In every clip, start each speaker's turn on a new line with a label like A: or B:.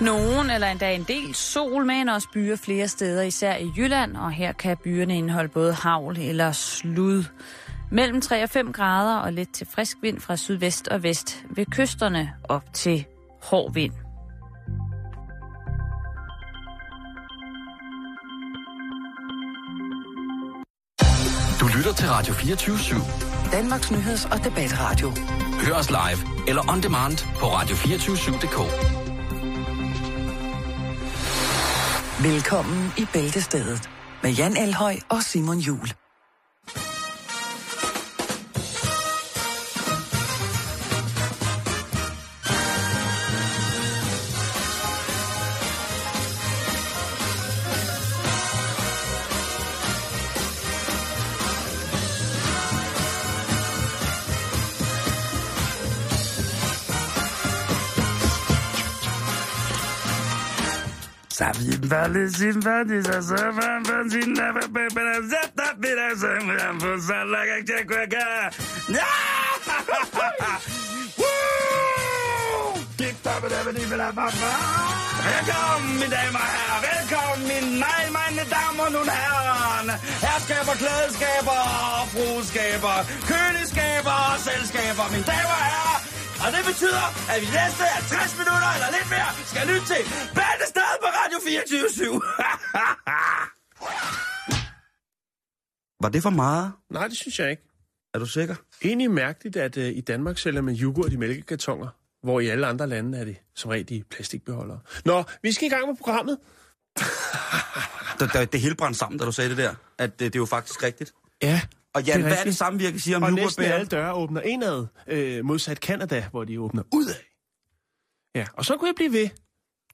A: Nogen eller endda en del sol, men også byer flere steder, især i Jylland, og her kan byerne indeholde både havl eller slud. Mellem 3 og 5 grader og lidt til frisk vind fra sydvest og vest ved kysterne op til hård vind.
B: Du lytter til Radio 24 /7.
C: Danmarks nyheds- og debatradio.
B: Hør os live eller on demand på radio247.dk.
C: Velkommen i Bæltestedet med Jan Elhøj og Simon Jul.
D: Velkommen, mine damer og herrer. Velkommen, mine nej, mine damer og herrer. Herskaber, klædeskaber, frueskaber, køleskaber og selskaber, mine damer og herrer. Og det betyder, at vi næste 60 minutter eller lidt mere skal lytte til Bæltestad på Radio 24
E: Var det for meget?
F: Nej, det synes jeg ikke.
E: Er du sikker?
F: Egentlig mærkeligt, at uh, i Danmark sælger man yoghurt i mælkekartoner, hvor i alle andre lande er det som regel i plastikbeholdere. Nå, vi skal i gang med programmet.
E: Det, det, det hele brændte sammen, da du sagde det der. At det, det er jo faktisk rigtigt.
F: Ja,
E: Og Jan,
F: Det
E: hvad er det
F: rigtigt.
E: samme, vi kan sige om
F: og næsten alle døre åbner indad, øh, modsat Canada, hvor de åbner udad. Ja, og så kunne jeg blive ved.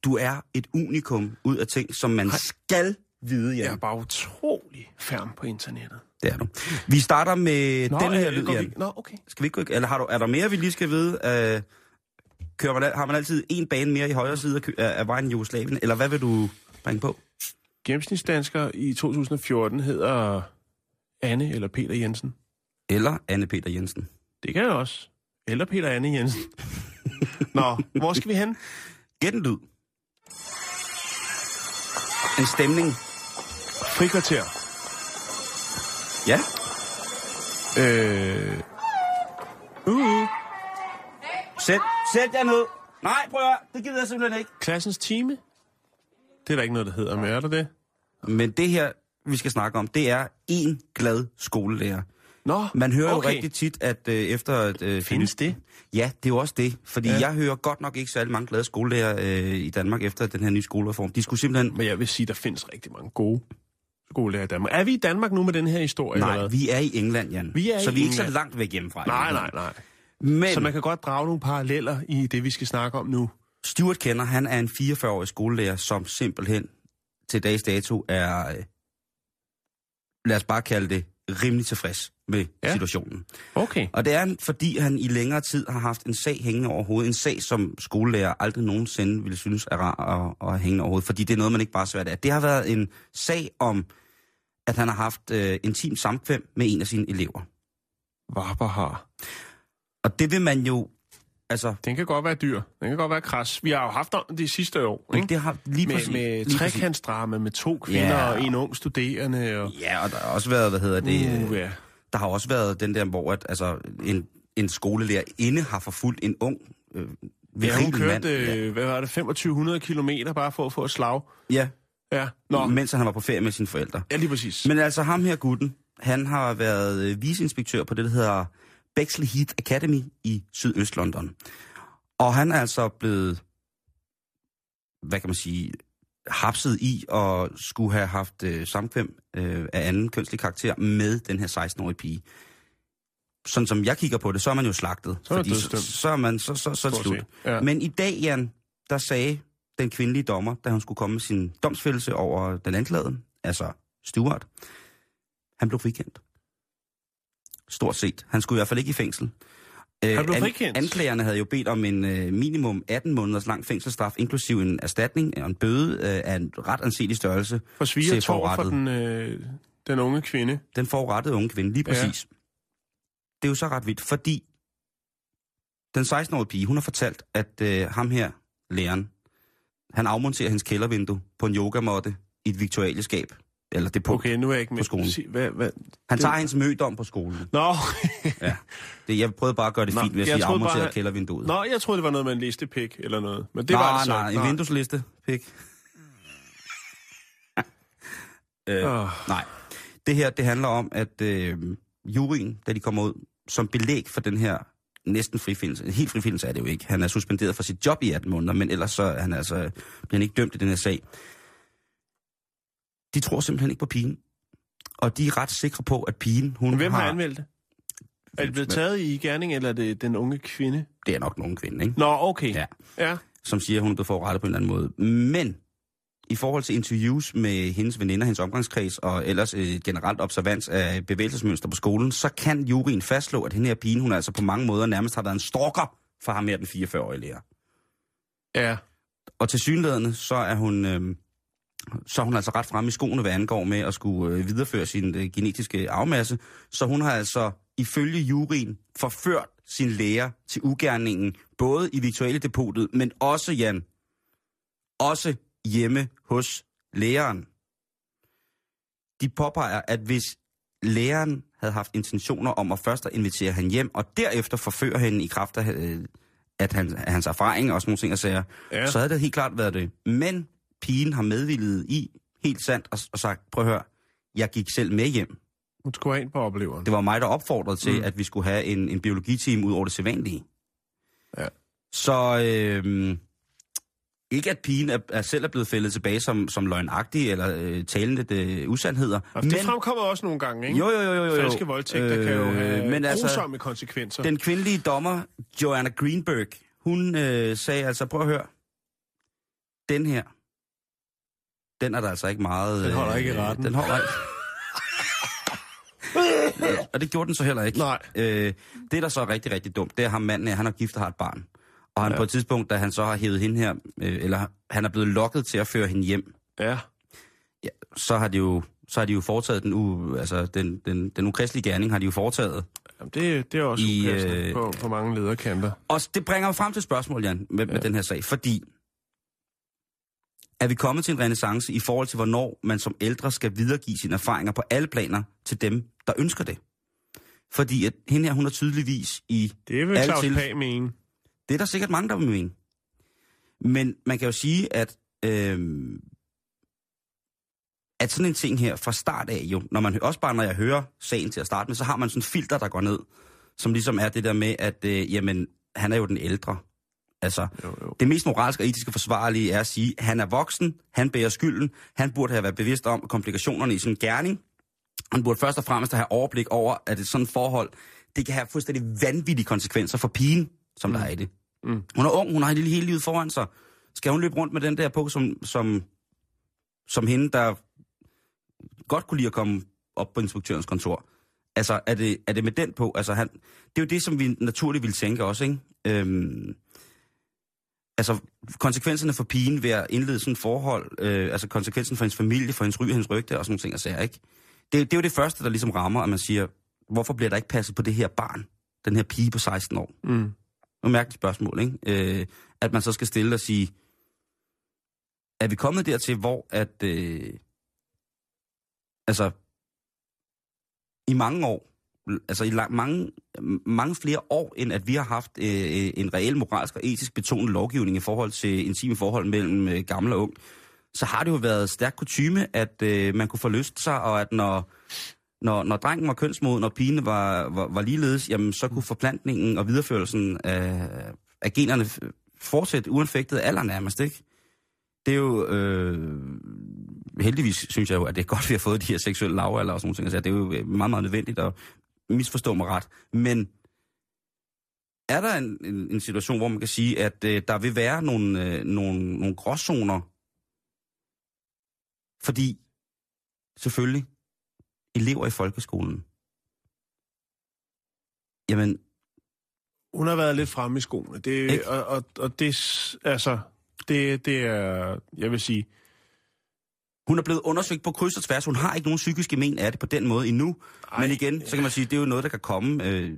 E: Du er et unikum ud af ting, som man skal vide,
F: Jeg
E: Jan.
F: er bare utrolig færm på internettet.
E: Det er du. Vi starter med
F: Nå,
E: den her
F: øh,
E: lyd,
F: vi-
E: Jan.
F: Nå, okay.
E: Skal vi ikke gå, eller har du, er der mere, vi lige skal vide? Uh, kører man, har man altid en bane mere i højre side af af vejen i Jugoslavien? Eller hvad vil du bringe på?
F: Gennemsnitsdansker i 2014 hedder Anne eller Peter Jensen.
E: Eller Anne Peter Jensen?
F: Det kan jeg også. Eller Peter Anne Jensen. Nå, hvor skal vi hen?
E: Gæt en lyd. En stemning.
F: Frikvarter.
E: Ja.
F: Øh, uh,
E: Sæt, sæt jer ned. Nej, prøv at. Det gider jeg simpelthen ikke.
F: klassens time. Det er der ikke noget, der hedder, men er der det?
E: Men det her, vi skal snakke om, det er en glad skolelærer.
F: Nå,
E: Man hører
F: okay.
E: jo rigtig tit, at øh, efter... At, øh,
F: Findes det?
E: Ja, det er jo også det. Fordi
F: Ja.
E: jeg hører godt nok ikke særlig mange glade skolelærer øh, i Danmark efter den her nye skolereform. De skulle simpelthen...
F: Men jeg vil sige, der findes rigtig mange gode skolelærer i Danmark. Er vi i Danmark nu med den her historie? eller
E: Nej,
F: hvad?
E: vi er i England, Jan.
F: Vi er
E: så
F: i
E: vi er ikke så
F: England.
E: langt væk hjemmefra.
F: Nej, nej, nej.
E: Men
F: Så man kan godt drage nogle paralleller i det, vi skal snakke om nu.
E: Stuart Kenner, han er en 44-årig skolelærer, som simpelthen til dags dato er, øh, lad os bare kalde det, rimelig tilfreds med
F: Ja.
E: situationen.
F: Okay.
E: Og det er, fordi han i længere tid har haft en sag hængende over hovedet. En sag, som skolelærer aldrig nogensinde ville synes er rar at, at hængende over hovedet. Fordi det er noget, man ikke bare svært af. Det har været en sag om, at han har haft øh, intim samkvem med en af sine elever.
F: Varper har.
E: Og det vil man jo... Altså,
F: Den kan godt være dyr. Den kan godt være kras. Vi har jo haft om det sidste år. Ikke?
E: det har lige
F: Med,
E: præcis...
F: med trekantsdrama med to kvinder
E: Ja.
F: og en ung studerende. Og,
E: Ja, og der har også været, hvad hedder det...
F: uh, ja.
E: Der har også været den der, hvor at, altså, en, en skolelærer inde har forfulgt en ung øh,
F: Ja, hun kørte,
E: mand.
F: øh, hvad var det, 2500 kilometer bare for at få et slag.
E: Ja,
F: Ja, Nå.
E: ja, mens han var på ferie med sine forældre.
F: ja lige præcis.
E: Men altså ham her gutten, han har været øh, viceinspektør på det, der hedder Bexley Heath Academy i Sydøst-London. Og han er altså blevet, hvad kan man sige, hapset i og skulle have haft øh, samkvem øh, af anden kønslig karakter med den her 16-årige pige. Sådan som jeg kigger på det, så er man jo slagtet.
F: Så er man
E: fordi så, så er man så, så, så er det slut.
F: ja.
E: Men i dag, Jan, der sagde den kvindelige dommer, da hun skulle komme med sin domsfældelse over den anklagede, altså Stuart, han blev frikendt. Stort set. Han skulle i hvert fald ikke i fængsel. Øh,
F: Han blev frikendt?
E: Anklagerne havde jo bedt om en øh, minimum 18 måneders lang fængselsstraf, inklusiv en erstatning og en bøde øh, af en ret anselig størrelse.
F: For sviger tår for den, øh, den unge kvinde.
E: Den forurettede unge kvinde, lige præcis. Ja. Det er jo så ret vildt, fordi den 16-årige pige, hun har fortalt, at øh, ham her, læreren, Han afmonterer hendes kældervindue på en yogamåtte i et viktualieskab. Eller det på.
F: Okay, nu er jeg ikke med.
E: På skolen.
F: Hvad, hvad?
E: Han
F: det-
E: tager hendes mødom på skolen.
F: Nå,
E: Ja. Det, jeg prøvede bare at gøre det
F: Nå,
E: fint ved at sige
F: bare,
E: afmonteret
F: han-
E: kældervinduet.
F: Nå, jeg troede, det var noget med en listepik eller noget. Men det
E: nej,
F: var det så
E: nej, en vinduesliste, pik. øh,
F: Åh.
E: Nej. Det her, det handler om, at øh, juryen, da de kommer ud, som belæg for den her næsten frifindelse, helt frifindelse er det jo ikke. Han er suspenderet fra sit job i 18 måneder, men ellers så er han altså, bliver han ikke dømt i den her sag. De tror simpelthen ikke på pigen. Og de er ret sikre på, at pigen, hun
F: Hvem har
E: har...
F: anmeldt det? Er det blevet taget i gerning, eller er det den unge kvinde?
E: Det er nok nogen kvinde, ikke?
F: Nå, okay.
E: Ja.
F: ja.
E: som siger, at hun er blevet forurettet på en eller anden måde. Men i forhold til interviews med hendes veninder, hendes omgangskreds og ellers øh, generelt observans af bevægelsesmønster på skolen, så kan juryen fastslå, at den her pige, hun altså på mange måder nærmest har været en stalker for ham her, den 44-årige lærer.
F: Ja.
E: Og til synlædende, så er hun... Øh, så er hun altså ret fremme i skoene, hvad angår med at skulle øh, videreføre sin øh, genetiske afmasse. Så hun har altså ifølge juryen forført sin lærer til ugerningen, både i virtuelle depotet, men også, Jan, også hjemme hos læreren. De påpeger, at hvis læreren havde haft intentioner om at først at invitere hende hjem, og derefter forføre hende i kraft af, øh, at han, af hans erfaring og sådan nogle ting og sager,
F: ja.
E: så havde det helt klart været det. Men pigen har medvillet i, helt sandt, og, og sagt, prøv at høre, jeg gik selv med hjem.
F: Hun skulle have ind på opleveren.
E: Det var mig, der opfordrede til,
F: Mm.
E: at vi skulle have en, en biologiteam ud over det sædvanlige.
F: Ja.
E: Så øh, ikke at pigen er, er selv er blevet fældet tilbage som, som løgnagtig eller øh, talende øh, usandheder.
F: Altså, det fremkommer også nogle gange, ikke?
E: jo, jo, jo, jo, jo.
F: Falske voldtægter øh, kan jo have
E: men altså,
F: konsekvenser.
E: den kvindelige dommer, Joanna Greenberg, hun øh, sagde altså, prøv at høre, den her, den er der altså ikke meget...
F: Den holder ikke i retten.
E: Den holder ikke. og det gjorde den så heller ikke.
F: Nej.
E: Øh, det, der så er rigtig, rigtig dumt, det er ham manden han har gift og har et barn. Og han ja. på et tidspunkt, da han så har hævet hende her, øh, eller han er blevet lokket til at føre hende hjem,
F: Ja.
E: ja, så har de jo så har de jo foretaget den, u, altså den, den, den ukristelige gerning, har de jo foretaget.
F: Jamen, det, det er også
E: I, øh,
F: på, på mange lederkanter.
E: Og det bringer mig frem til spørgsmål, Jan, med, ja. med den her sag, fordi er vi kommet til en renaissance i forhold til, hvornår man som ældre skal videregive sine erfaringer på alle planer til dem, der ønsker det? Fordi at hende her, hun er tydeligvis i...
F: Det vil Claus
E: til-
F: Pag mene.
E: Det er der sikkert mange, der vil mene. Men man kan jo sige, at, øh, at sådan en ting her fra start af jo, når man også bare når jeg hører sagen til at starte med, så har man sådan en filter, der går ned, som ligesom er det der med, at øh, jamen, han er jo den ældre. Altså,
F: Jo, jo.
E: det mest moralske og etiske forsvarlige er at sige, at han er voksen, han bærer skylden, han burde have været bevidst om komplikationerne i sin gerning, han burde først og fremmest have overblik over, at et sådan forhold, det kan have fuldstændig vanvittige konsekvenser for pigen, som mm. der er i det.
F: Mm.
E: Hun er ung, hun har hele, hele livet foran sig. Skal hun løbe rundt med den der på, som, som, som hende, der godt kunne lide at komme op på inspektørens kontor? Altså, er det, er det med den på? Altså, han, det er jo det, som vi naturligt ville tænke også, ikke? Øhm, altså, konsekvenserne for pigen ved at indlede sådan et forhold, øh, altså konsekvensen for hendes familie, for hendes ry, hendes rygte og sådan nogle ting, og sager, ikke? Det, det er jo det første, der ligesom rammer, at man siger, hvorfor bliver der ikke passet på det her barn? Den her pige på 16 år.
F: Mm.
E: Det er et mærkeligt spørgsmål, ikke? Øh, at man så skal stille og sige, er vi kommet dertil, hvor at, øh, altså, i mange år, altså i lang, mange, mange flere år, end at vi har haft øh, øh, en reel moralsk og etisk betonet lovgivning i forhold til intime forhold mellem øh, gammel og ung, så har det jo været stærk kutyme, at øh, man kunne forlyste sig, og at når, når, når drengen var kønsmoden, og pigen var, var, var ligeledes, jamen så kunne forplantningen og videreførelsen af, af generne fortsætte uanfægtet alder nærmest, ikke? Det er jo, øh, heldigvis synes jeg jo, at det er godt, at vi har fået de her seksuelle lavalder og sådan noget. Altså, det er jo øh, meget, meget nødvendigt og misforstå mig ret. Men er der en, en, en situation, hvor man kan sige, at øh, der vil være nogle, øh, nogle, nogle gråzoner? Fordi, selvfølgelig, elever i folkeskolen, jamen,
F: Hun har været lidt fremme i skoene. Det,
E: Ikke?
F: og, og, og det, altså, det, det er, jeg vil sige,
E: Hun er blevet undersøgt på kryds og tværs. Hun har ikke nogen psykiske men af det på den måde endnu. Ej, Men igen, så kan man sige, det er jo noget, der kan komme. Øh,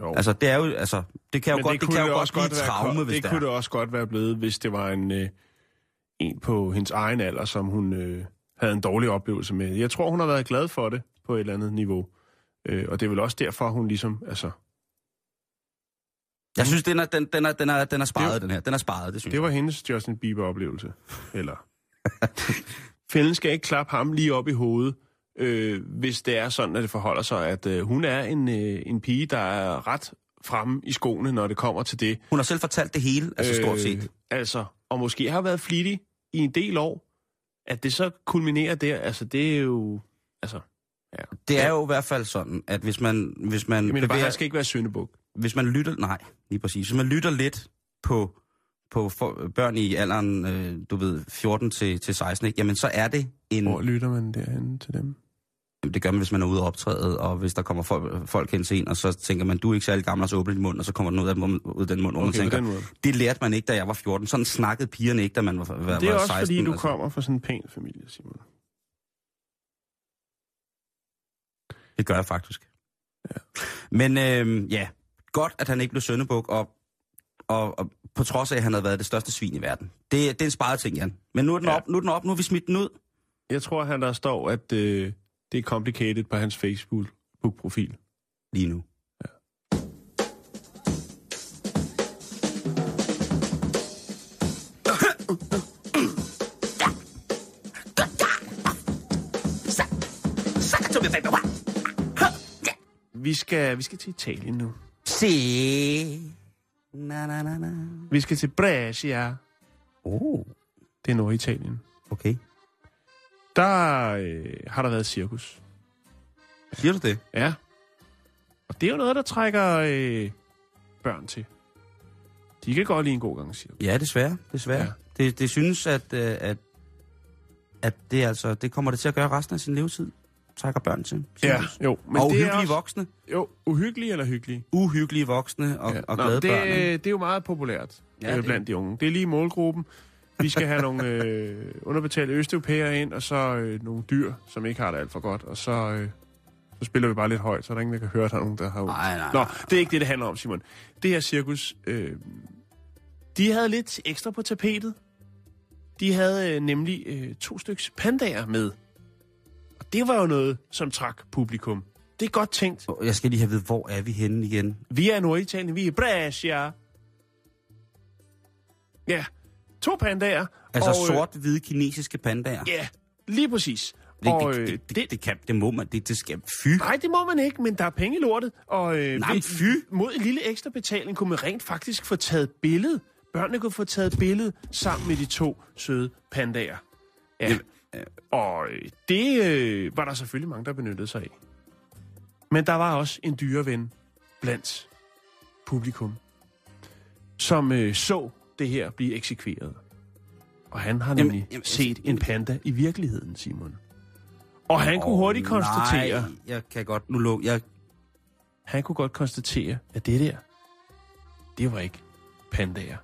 F: Jo.
E: Altså, det er jo, altså, det kan jo
F: Men
E: godt,
F: det,
E: det kan jo
F: det også
E: blive
F: godt
E: et
F: være,
E: traume, hvis
F: det
E: det
F: kunne det også godt være blevet, hvis det var en, øh, en på hendes egen alder, som hun øh, havde en dårlig oplevelse med. Jeg tror, hun har været glad for det på et eller andet niveau. Øh, og det er vel også derfor, hun ligesom, altså,
E: Jeg synes, den er, den, den er, den er, den er sparet,
F: Det-
E: den her. Den er sparet, det synes
F: det var hendes Justin Bieber-oplevelse. Eller, fælden skal ikke klappe ham lige op i hovedet, øh, hvis det er sådan, at det forholder sig, at øh, hun er en, øh, en pige, der er ret fremme i skoene, når det kommer til det.
E: Hun har selv fortalt det hele, altså stort set.
F: Øh, altså, og måske har været flittig i en del år. At det så kulminerer der, altså det er jo... Altså, ja.
E: Det er jo i hvert fald sådan, at hvis man, hvis man,
F: bare,
E: bevæger,
F: han skal ikke være syndebuk.
E: hvis man lytter, nej, lige præcis, hvis man lytter lidt på, på for, børn i alderen, øh, du ved, 14 til, til 16, ikke? jamen så er det en,
F: Hvor lytter man derhen til dem?
E: Jamen, det gør man, hvis man er ude og optræde, og hvis der kommer folk, folk hen til en, og så tænker man, du er ikke særlig gammel, og så åbner din mund, og så kommer den ud af, ud af den mund, hvor man
F: Okay,
E: tænker,
F: den måde.
E: det lærte man ikke, da jeg var 14. Sådan snakkede pigerne ikke, da man var, var,
F: Det er
E: var
F: også
E: 16.
F: fordi, du
E: altså.
F: kommer fra sådan en pæn familie, Simon.
E: Det gør jeg faktisk. Ja. Men øh, ja, godt, at han ikke blev søndebuk, og, og, og på trods af, at han havde været det største svin i verden. Det, det er en sparet ting, Jan. Men nu er den,
F: Ja.
E: ja. op, nu er den op, nu har vi smidt den ud.
F: Jeg tror, han der står, at øh, det er complicated på hans Facebook-profil.
E: Lige nu.
F: Vi skal, vi skal til Italien nu.
E: Se. Na, na, na, na.
F: Vi skal til Brescia.
E: Oh,
F: Det er Norditalien.
E: okay.
F: Der øh, har der været cirkus.
E: Siger du det?
F: Ja. Og det er jo noget, der trækker øh, børn til. De kan godt lide en god gang cirkus.
E: Ja, desværre. desværre.
F: Ja.
E: Det, det synes, at, øh, at, at det, altså, det kommer det til at gøre resten af sin levetid. Trækker børn til. cirkus.
F: jo.
E: Men og
F: det er
E: uhyggelige
F: også,
E: voksne.
F: Jo, uhyggelige eller hyggelige?
E: Uhyggelige voksne og, ja. og
F: Nå,
E: glade
F: det,
E: børn. ikke?
F: det er jo meget populært
E: Ja,
F: ja,
E: det-
F: blandt de unge. Det er lige målgruppen. Vi skal have nogle øh, underbetalte østeuropæere ind, og så øh, nogle dyr, som ikke har det alt for godt. Og så, øh, så spiller vi bare lidt højt, så er der ingen, der kan høre, at der er nogen, der har...
E: Nej, nej,
F: Nå,
E: nej.
F: det er ikke det, det handler om, Simon. Det her cirkus, øh, de havde lidt ekstra på tapetet. De havde øh, nemlig øh, to styks pandager med. Og det var jo noget, som trak publikum. Det er godt tænkt.
E: Jeg skal lige have ved, hvor er vi henne igen?
F: Vi er Norditalien, vi er i Brescia. Ja, to pandager.
E: Altså
F: og, øh,
E: sort-hvide kinesiske pandager.
F: Ja, lige præcis.
E: Det,
F: og,
E: det,
F: øh,
E: det, det, det, kan, det må man. Det, det skal fy.
F: Nej, det må man ikke, men der er penge i lortet. Og øh,
E: Nej,
F: ved-
E: fy.
F: mod en lille ekstra betaling kunne man rent faktisk få taget billede. Børnene kunne få taget billede sammen med de to søde pandager. Ja.
E: Jamen,
F: Og det øh, var der selvfølgelig mange, der benyttede sig af. Men der var også en dyreven blandt publikum, som øh, så det her blive eksekveret. Og han har
E: Jamen,
F: nemlig
E: jamen,
F: set en panda i virkeligheden, Simon. Og han kunne
E: Åh,
F: hurtigt konstatere,
E: Nej, jeg kan godt nu lukke. Jeg,
F: han kunne godt konstatere, at det der, det var ikke pandager.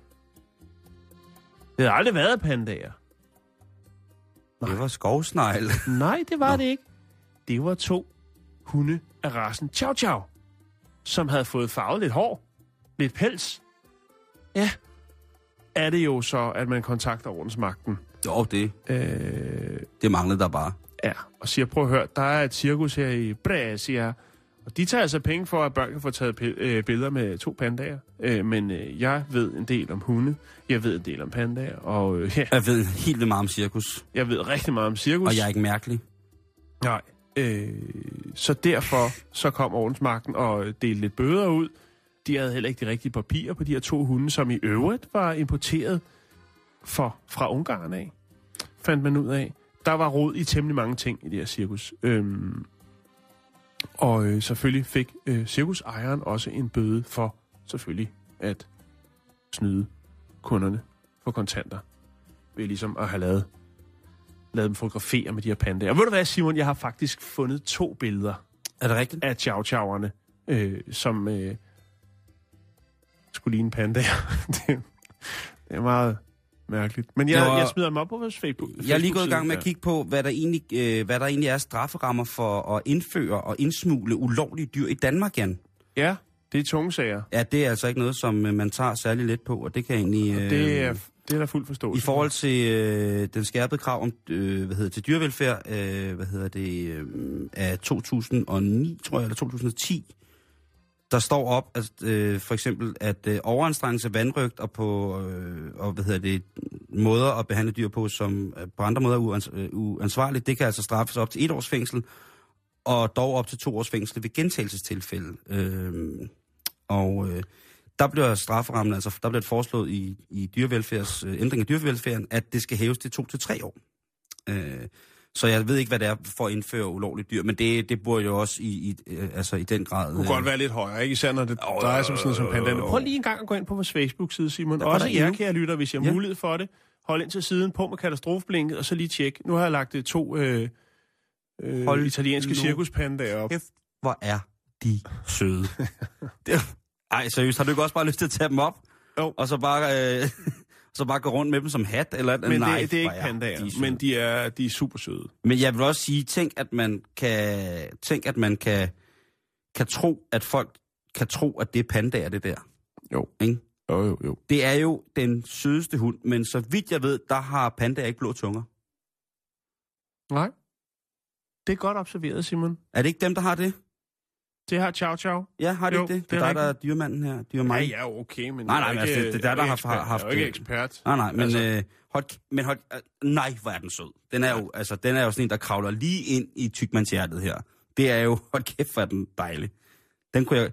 F: Det havde aldrig været pandager.
E: det var skovsnegl.
F: Nej, det var
E: Nå.
F: det ikke. Det var to hunde af rasen Chow Chow, som havde fået farvet lidt hår, lidt pels. Ja, er det jo så, at man kontakter ordensmagten.
E: jo, det,
F: Øh,
E: det manglede der bare.
F: ja, og siger, prøv at høre, der er et cirkus her i Brescia, og de tager altså penge for, at børn kan få taget øh, billeder med to pandager. Øh, men øh, jeg ved en del om hunde, jeg ved en del om pandager, og øh, ja,
E: Jeg ved helt vildt meget om cirkus,
F: jeg ved rigtig meget om cirkus.
E: og jeg er ikke mærkelig.
F: Nej. Øh, så derfor så kom ordensmagten og delte lidt bøder ud. De havde heller ikke de rigtige papirer på de her to hunde, som i øvrigt var importeret for, fra Ungarn af, fandt man ud af. Der var rod i temmelig mange ting i det her cirkus. Øhm, og øh, selvfølgelig fik øh, cirkusejeren også en bøde for selvfølgelig at snyde kunderne for kontanter. Ved ligesom at have lavet lavet dem fotografere med de her pandaer. Og ved du hvad, Simon? Jeg har faktisk fundet to billeder
E: Er det rigtigt?
F: af chow chowerne, øh, som øh, skulle ligne pandaer. det, det er meget mærkeligt. Men jeg,
E: var-
F: jeg smider dem op på vores Facebook.
E: Jeg er lige gået i gang med at kigge på, hvad der egentlig, øh, hvad der egentlig er strafferammer for at indføre og indsmugle ulovlige dyr i Danmark, Jan.
F: Ja, Det er tunge sager.
E: Ja, det er altså ikke noget, som øh, man tager særlig let på, og det kan egentlig... Øh,
F: det er, det er der fuld
E: I
F: forståelse.
E: forhold til øh, den skærpede krav om, øh, hvad hedder det, til dyrevelfærd, øh, hvad hedder det, øh, af 2009, tror jeg, eller 2010, der står op, at øh, for eksempel, at øh, overanstrengelse, vandrygt og på, øh, og hvad hedder det, måder at behandle dyr på, som øh, på andre måder er uans, øh, uansvarligt, det kan altså straffes op til et års fængsel, og dog op til to års fængsel ved gentagelsestilfælde. Øh, og øh, der bliver strafferammen, altså der bliver det foreslået i, i dyrevelfærds, øh, ændring af dyrevelfærden, at det skal hæves til to til tre år. Øh, så jeg ved ikke, hvad det er for at indføre ulovligt dyr, men det, det burde jo også i, i, øh, altså i den grad...
F: Det kunne godt være lidt højere, ikke? Især når det
E: Jo,
F: drejer sig om sådan som
E: jo,
F: pandaen.
E: jo.
F: Prøv lige en gang at gå ind på vores Facebook-side, Simon.
E: Der
F: Også jer, kære lytter, hvis jeg har
E: Ja.
F: mulighed for det. Hold ind til siden, på med katastrofeblinket, og så lige tjek. Nu har jeg lagt øh, to øh, øh,
E: Hold
F: italienske cirkuspandaer op.
E: Kæft, hvor er de søde. det, ej, seriøst, har du ikke også bare lyst til at tage dem op?
F: Jo.
E: Og så bare, øh, så bare gå rundt med dem som hat? Eller,
F: Men
E: nej,
F: det, det er ikke pandaer,
E: de søde.
F: men de er, de er super søde.
E: Men jeg vil også sige, tænk at man kan, tænk at man kan, kan tro, at folk kan tro, at det er pandaer, det der.
F: Jo.
E: Ikke?
F: Jo, jo, jo.
E: Det er jo den sødeste hund, men så vidt jeg ved, der har pandaer ikke blå tunger.
F: Nej. Det er godt observeret, Simon.
E: Er det ikke dem, der har det?
F: Det har Chow Chow.
E: Ja, har de
F: Jo,
E: ikke det?
F: det
E: Det
F: er
E: dig, der er dyrmanden her. Dyr
F: Ja,
E: mig.
F: ja, okay, men...
E: Nej, nej, men
F: ikke-
E: altså, det- det er der,
F: jeg er
E: har-
F: ekspert.
E: haft
F: Jeg er jo ikke
E: det.
F: ekspert.
E: Nej, nej, men,
F: Altså-
E: øh, hold, men hold, øh, nej, hvor er den sød. Den er jo, altså, den er jo sådan en, der kravler lige ind i tykmandshjertet her. Det er jo, hold kæft, hvor er den dejlig. Den kunne jeg...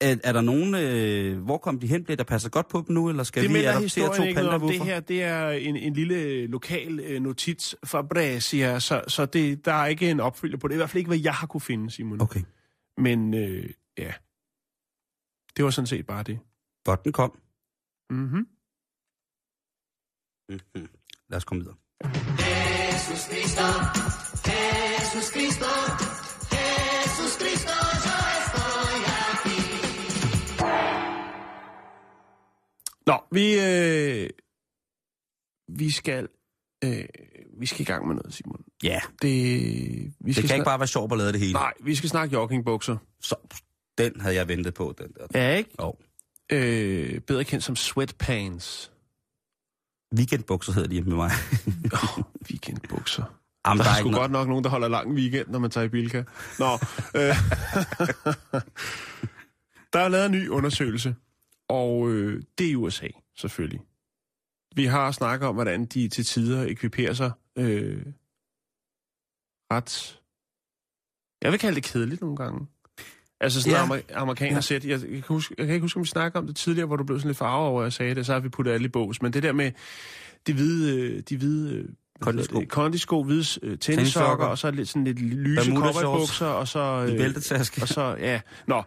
E: Er, er der nogen, øh, hvor kom de hen? Bliver der passer godt på dem nu, eller skal
F: Det
E: vi adoptere to
F: om. Det her, det er en, en lille lokal øh, notits fra Brescia, så, så det, der er ikke en opfølger på det. I hvert fald ikke, hvad jeg har kunne finde, Simon.
E: Okay,
F: Men øh, ja, det var sådan set bare det.
E: godt den kom.
F: Mm-hmm.
E: Mm-hmm. Lad os komme videre.
F: Nå, vi, øh, vi skal øh, vi skal i gang med noget, Simon.
E: Ja,
F: Det, vi
E: det
F: skal
E: kan ikke bare være sjovt at lade det hele.
F: Nej, vi skal snakke joggingbukser.
E: Så, den havde jeg ventet på, den der.
F: Ja, ikke?
E: Og
F: Øh, bedre kendt som sweatpants.
E: weekendbukser hedder de hjemme med mig.
F: Oh, weekendbukser.
E: Jamen,
F: Der
E: der
F: er
E: er
F: sgu godt nok nogen, der holder lang weekend, når man tager i Bilka. Nå, øh, der er lavet en ny undersøgelse, og øh, det er i USA, selvfølgelig. Vi har snakket om, hvordan de til tider ekviperer sig øh, ret... Jeg vil kalde det kedeligt nogle gange. Altså sådan
E: Ja.
F: ja. amer- amerikaner sæt. Jeg, jeg, kan huske, jeg kan ikke huske, om vi snakkede om det tidligere, hvor du blev sådan lidt farvet over, at jeg sagde det, så har vi puttet alle i bås. Men det der med de hvide, øh, de hvide øh,
E: Kondisko.
F: det? kondisko, hvide øh, tennissokker, og så lidt, sådan lidt lyse cowboybukser, og så... Øh,
E: bæltetaske.
F: og så, ja, nå,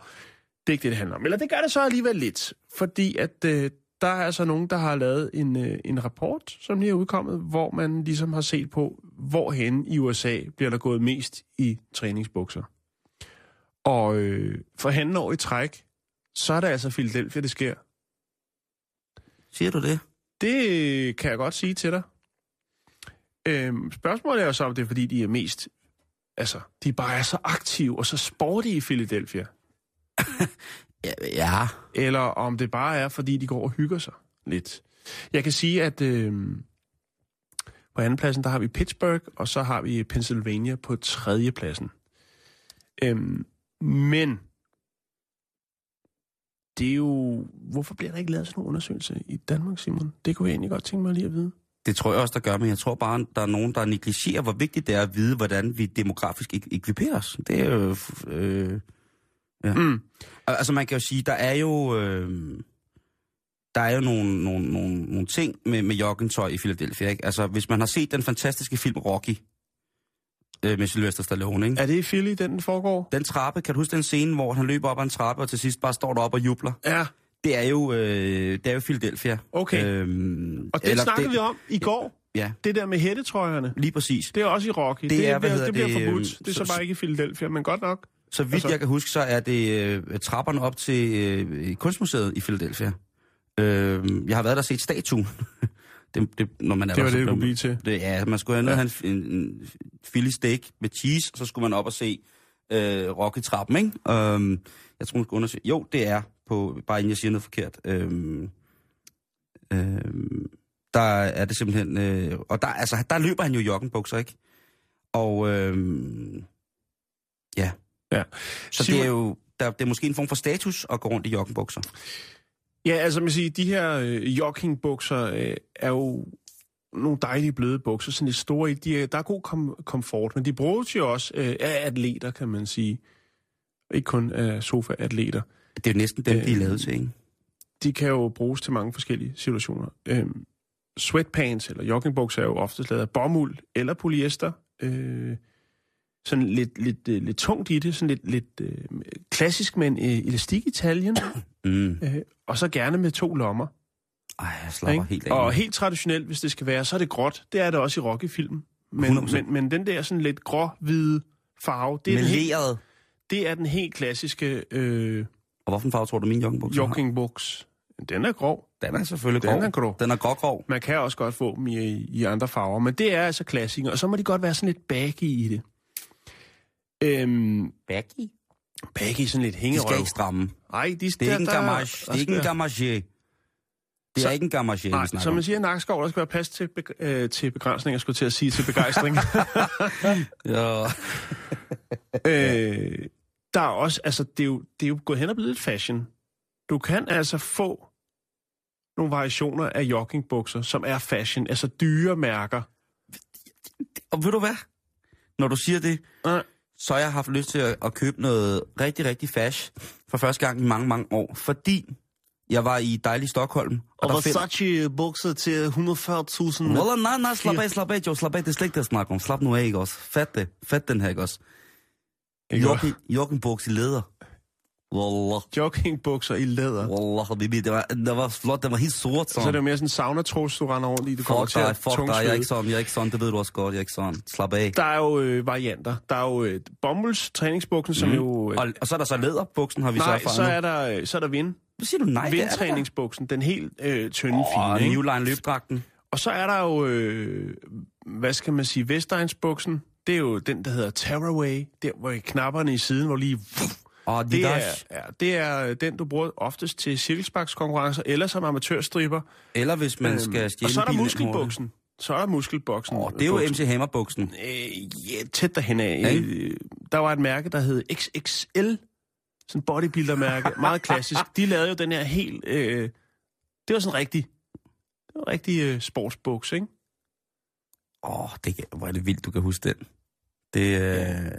F: det er ikke det, det handler om. Eller det gør det så alligevel lidt, fordi at øh, der er altså nogen, der har lavet en, øh, en rapport, som lige er udkommet, hvor man ligesom har set på, hvorhen i USA bliver der gået mest i træningsbukser. Og øh, for handen år i træk, så er det altså Philadelphia, det sker.
E: Siger du det?
F: Det kan jeg godt sige til dig. Øhm, spørgsmålet er jo så, om det er, fordi de er mest... Altså, de bare er så aktive og så sportige i Philadelphia.
E: Ja, ja.
F: Eller om det bare er, fordi de går og hygger sig lidt. Jeg kan sige, at øh, på andenpladsen, der har vi Pittsburgh, og så har vi Pennsylvania på tredjepladsen. Øhm, men det er jo... Hvorfor bliver der ikke lavet sådan en undersøgelse i Danmark, Simon? Det kunne jeg egentlig godt tænke mig lige at vide.
E: Det tror jeg også, der gør, men jeg tror bare, der er nogen, der negligerer, hvor vigtigt det er at vide, hvordan vi demografisk ek- ekviperer os. Det er jo... Øh, ja.
F: Mm.
E: Al- Altså man kan jo sige, der er jo... Øh, der er jo nogle, nogle, nogle, nogle ting med, med joggingtøj i Philadelphia. Ikke? Altså, hvis man har set den fantastiske film Rocky øh, med Sylvester Stallone, ikke?
F: Er det i Philly, den, den foregår?
E: den trappe, kan du huske den scene, hvor han løber op ad en trappe, og til sidst bare står deroppe og jubler?
F: Ja,
E: Det er jo, øh, det er jo Philadelphia.
F: okay.
E: Øhm,
F: og det snakkede vi om i går.
E: Ja,
F: Det der med hættetrøjerne.
E: lige præcis.
F: Det er også i Rocky.
E: Det
F: Det,
E: er,
F: er,
E: hvad
F: det, det bliver
E: det,
F: forbudt.
E: øhm,
F: Det er så
E: så-
F: bare ikke i Philadelphia, men godt nok.
E: Så vidt
F: Altså-
E: jeg kan huske, så er det øh, trapperne op til øh, kunstmuseet i Philadelphia. Øh, jeg har været der og set statuen. det, det, når man er
F: Det var
E: der,
F: det, det kunne
E: man-
F: blive til.
E: Det, ja, man skulle have
F: Ja.
E: en, en, en Philly steak med cheese, og så skulle man op og se øh, Rocky-trappen, ikke? Øhm, Jeg tror, hun skal undersøge. Jo, det er på, bare inden jeg siger noget forkert. Øhm, øhm, der er det simpelthen... Øh, og der, altså, der løber han jo joggenbukser, ikke? Og øhm, ja.
F: Ja.
E: Så
F: Simon-
E: det er jo... Der, det er måske en form for status at gå rundt i joggenbukser.
F: Ja, altså man siger, de her øh, joggingbukser øh, er jo nogle dejlige bløde bukser, sådan lidt store i. De er, der er god kom- komfort, men de bruges jo også øh, af atleter, kan man sige. Ikke kun af sofa-atleter.
E: Det er jo næsten dem, de er
F: Øh,
E: lavet til, ikke?
F: De kan jo bruges til mange forskellige situationer. Øhm, sweatpants eller joggingbukser er jo ofte lavet af bomuld eller polyester. Øh, sådan lidt, lidt, øh, lidt tungt i det, sådan lidt, lidt øh, klassisk med en øh, elastik i taljen,
E: Mm.
F: øh, og så gerne med to lommer.
E: Ej, jeg slapper
F: Ikke?
E: helt af.
F: Og helt traditionelt, hvis det skal være, så er det gråt. Det er det også i Rocky-film. Men,
E: 100%.
F: men, men den der sådan lidt grå-hvide farve, det er, den helt, det er den helt klassiske øh,
E: Og hvorfor farve tror du, min joggenbukser har?
F: joggingbuks. Den er grå.
E: Den er selvfølgelig
F: Den
E: grov.
F: er grå.
E: Den er grå-grov.
F: Man kan også godt få dem i, i andre farver, men det er altså klassiker. Og så må de godt være sådan lidt baggy i det. Øhm,
E: Baggy?
F: baggy, sådan lidt
E: De
F: hængerøv.
E: skal ikke stramme.
F: Nej, de,
E: Det er ikke en gamage. Det er ikke en gamage. Det er
F: Så-
E: ikke en gamage,
F: Nej,
E: vi
F: som
E: om.
F: man siger Nakskov, der skal være plads til, beg- øh, til begrænsninger, skulle til at sige, til begejstring.
E: Ja.
F: Øh, der er også, altså, det er, jo, det er jo gået hen og blevet lidt fashion. Du kan altså få nogle variationer af joggingbukser, som er fashion, altså dyre mærker.
E: Og ved du hvad? Når du siger det,
F: Øh,
E: så har jeg haft lyst til at, at købe noget rigtig, rigtig fash for første gang i mange, mange år. Fordi jeg var i dejlig Stockholm.
G: Og
E: der find-
G: Versace bukser til 140.000.
E: Wallah, nej, nej, slap af, slap af, Joe, slap af, det er slet ikke det, jeg snakker om. Slap nu af, ikke også? Fat det, fat den her, ikke også? Jokken, joggenbuks i læder. Wallah,
F: joggingbukser i læder.
E: wallah, baby, det var, det var flot, det var helt sort.
F: Så er det jo mere sådan en sauna-trus, du render rundt i. Du kommer
E: Fuck dig, fuck dig, jeg er ikke sådan, jeg er ikke sådan, det ved du også godt, jeg er ikke sådan. Slap af.
F: Der er jo øh, varianter. Der er jo øh, bomulds træningsbuksen, som
E: Mm.
F: jo... Øh,
E: Og, og så er der så læderbuksen, har vi så
F: nej,
E: erfaret
F: så er der, øh, så er der vind,
E: Hvad siger du? Nej,
F: vindtræningsbuksen, den helt øh, tynde,
E: Åh,
F: fine. Ikke?
E: New Line løbdragten.
F: Og så er der jo, øh, hvad skal man sige, Vestegnsbuksen. Det er jo den, der hedder Tearaway. Der, hvor knapperne i siden, hvor lige...
E: Og de
F: Det er, ja, det er den, du bruger oftest til cirkelsparkskonkurrencer, eller som amatørstriber.
E: Eller hvis man skal
F: Øhm,
E: stjæle
F: og så er der muskelbuksen. Så er der muskelboksen.
E: Åh, det er jo
F: buksen.
E: MC Hammer-buksen.
F: Øh, ja, tæt derhen af.
E: Ja,
F: Øh, Der var et mærke, der hed XXL. Sådan bodybuilder-mærke. Meget klassisk. De lavede jo den her helt... Øh, det var sådan rigtig... Det var rigtig øh, sportsbuks, ikke?
E: Åh, det, kan- hvor er det vildt, du kan huske den. Det, øh...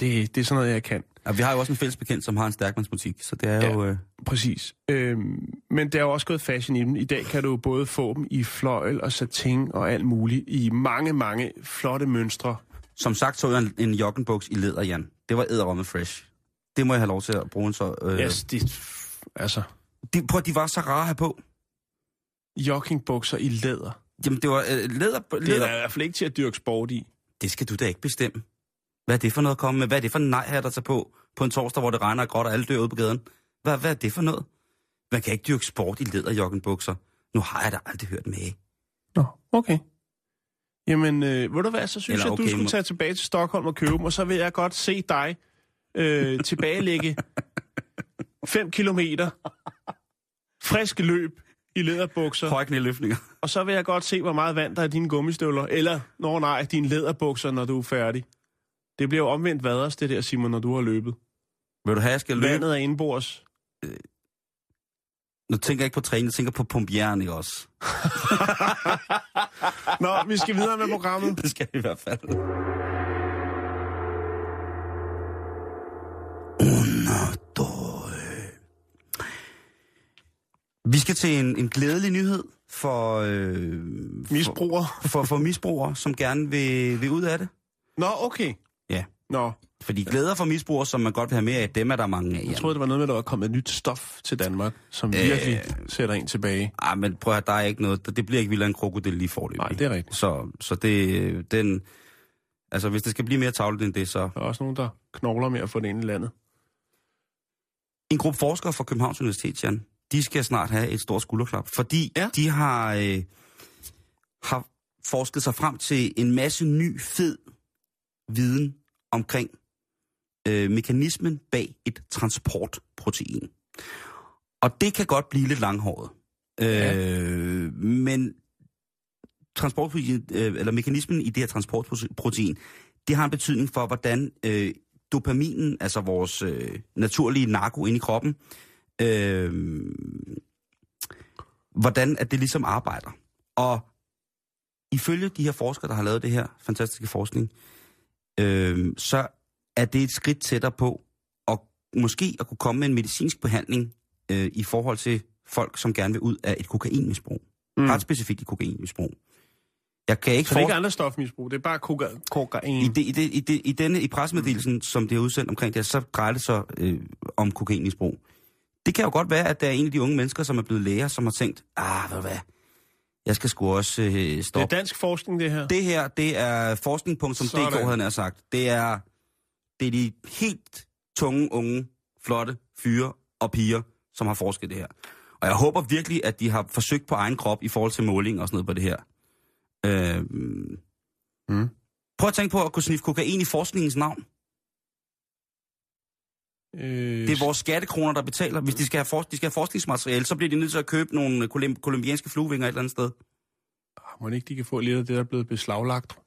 F: Det, det er sådan noget, jeg kan.
E: Og vi har jo også en fælles bekendt, som har en stærkmandsbutik, så det er
F: Ja.
E: jo... Øh...
F: Præcis. Øhm, men der er jo også gået fashion i dem. I dag kan du både få dem i fløjl og satin og alt muligt i mange, mange flotte mønstre.
E: Som sagt så jeg en, en joggenbuks i læder, Jan. Det var æderromme fresh. Det må jeg have lov til at bruge en så... Øh...
F: Yes, det, altså,
E: De, prøv, de var så rare her på.
F: joggingbukser i læder.
E: Jamen, det var øh, læder...
F: Det er
E: læder.
F: i hvert fald ikke til at dyrke sport i.
E: Det skal du da ikke bestemme. Hvad er det for noget at komme med? Hvad er det for en nej her, der tager på på en torsdag, hvor det regner og gråt, og alle dør ude på gaden? Hvad, hvad er det for noget? Man kan ikke dyrke sport i læderjoggenbukser. Nu har jeg da aldrig hørt med.
F: Nå, okay. Jamen, øh, ved du hvad, så synes
E: Eller
F: jeg, at du
E: okay,
F: skulle
E: må-
F: tage tilbage til Stockholm og købe dem, og så vil jeg godt se dig øh, tilbagelægge 5 kilometer friske løb i læderbukser,
E: Høje knæløftninger.
F: og så vil jeg godt se, hvor meget vand der er i dine gummistøvler, eller, når nej, dine læderbukser, når du er færdig. Det bliver jo omvendt vaders, det der, Simon, når du har løbet.
E: Vil du have, jeg skal løbe?
F: Vandet er indbords.
E: Nu tænker jeg ikke på træning, jeg tænker på pumpjern, ikke også?
F: Nå, vi skal videre med programmet.
E: Det skal vi i hvert fald. Doi. Vi skal til en, en glædelig nyhed for, øh, for, for, for misbrugere, som gerne vil, vil ud af det.
F: Nå, okay. Nå,
E: Fordi glæder for misbrugere, som man godt vil have mere af, dem er der mange af.
F: jeg troede, det var noget med, at der var kommet et nyt stof til Danmark, som virkelig sætter en tilbage.
E: Ah, men prøv at der er ikke noget. Det bliver ikke vildere en krokodil lige forløbig.
F: Nej, det er rigtigt.
E: Så, så det, den... Altså, hvis det skal blive mere tavlet end det, så...
F: Der er også nogen, der knogler med at få det ind i landet.
E: En gruppe forskere fra Københavns Universitet, Jan, de skal snart have et stort skulderklap, fordi
F: ja.
E: de har, øh, har forsket sig frem til en masse ny, fed viden omkring øh, mekanismen bag et transportprotein. Og det kan godt blive lidt langhåret. Øh, men transportprotein, øh, eller mekanismen i det her transportprotein, det har en betydning for, hvordan øh, dopaminen, altså vores øh, naturlige narko inde i kroppen, øh, hvordan at det ligesom arbejder. Og ifølge de her forskere, der har lavet det her fantastiske forskning, øh, så er det et skridt tættere på at måske at kunne komme med en medicinsk behandling øh, i forhold til folk, som gerne vil ud af et kokainmisbrug. Mm. Ret specifikt i kokainmisbrug. Jeg kan ikke
F: Så det er ikke andre stofmisbrug, det er bare koka- kokain.
E: i, det, i, det, i, det, I denne i pressemeddelelsen, som det er udsendt omkring det, så drejer det sig øh, om kokainmisbrug. Det kan jo godt være, at der er en af de unge mennesker, som er blevet læger, som har tænkt, ah, ved du hvad, jeg skal sgu også øh,
F: Det er
E: stoppe.
F: dansk forskning, det her.
E: Det her, det er forskning.dk,
F: Sådan.
E: havde han sagt. Det er, det er de helt tunge, unge, flotte fyre og piger, som har forsket det her. Og jeg håber virkelig, at de har forsøgt på egen krop i forhold til måling og sådan noget på det her. Øh,
F: Mm.
E: Prøv at tænke på at kunne sniffe kokain i forskningens navn.
F: Øh,
E: Det er vores skattekroner, der betaler. Hvis de skal have, for, de skal have forskningsmateriale, så bliver de nødt til at købe nogle kolum- kolumbianske fluevinger et eller andet sted.
F: Må ikke de kan få lidt af det, der er blevet beslaglagt?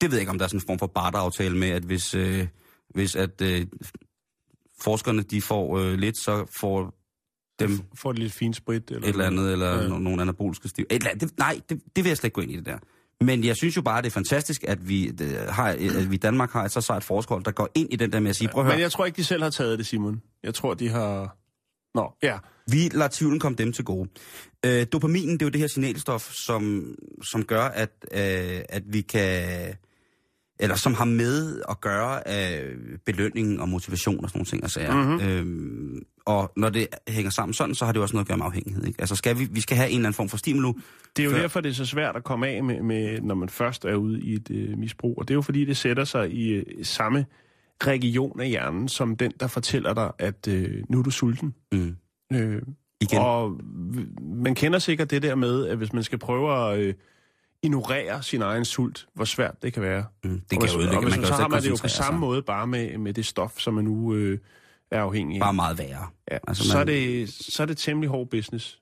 E: Det ved jeg ikke, om der er sådan en form for barteraftale med, at hvis, øh, hvis at, øh, forskerne de får øh, lidt, så får dem
F: Får det lidt fint sprit? Eller
E: et eller andet, eller
F: ja.
E: nogle anaboliske stiv. Et eller andet. Det, nej, det, det vil jeg slet ikke gå ind i det der. Men jeg synes jo bare, det er fantastisk, at vi, øh, har, at vi i Danmark har et så sejt forskerhold, der går ind i den der med at sige, prøv at høre,
F: Men jeg tror ikke, de selv har taget det, Simon. Jeg tror, de har... Nå, ja.
E: Vi lader tvivlen komme dem til gode. Øh, dopaminen, det er jo det her signalstof, som, som gør, at, øh, at vi kan... Eller som har med at gøre af belønning og motivation og sådan nogle ting og sager.
F: Mhm.
E: Mm-hmm. Øhm, og når det hænger sammen sådan, så har det også noget at gøre med afhængighed. Ikke? Altså skal vi, vi skal have en eller anden form for stimulu.
F: Det er jo
E: Før-
F: derfor, det er så svært at komme af med, med når man først er ude i et øh, misbrug. Og det er jo fordi, det sætter sig i øh, samme region af hjernen, som den, der fortæller dig, at øh, nu er du sulten.
E: Mm.
F: Øh,
E: Igen.
F: og man kender sikkert det der med, at hvis man skal prøve at øh, ignorere sin egen sult, hvor svært det kan være.
E: Mm. Det kan jo ødelægge.
F: og hvis,
E: Man kan
F: så
E: jo
F: har man det jo på samme
E: sig.
F: måde bare med, med det stof, som man nu øh, er afhængig af.
E: Bare meget værre.
F: Ja,
E: Altså,
F: altså, så, er
E: man-
F: det, så er det temmelig hård business.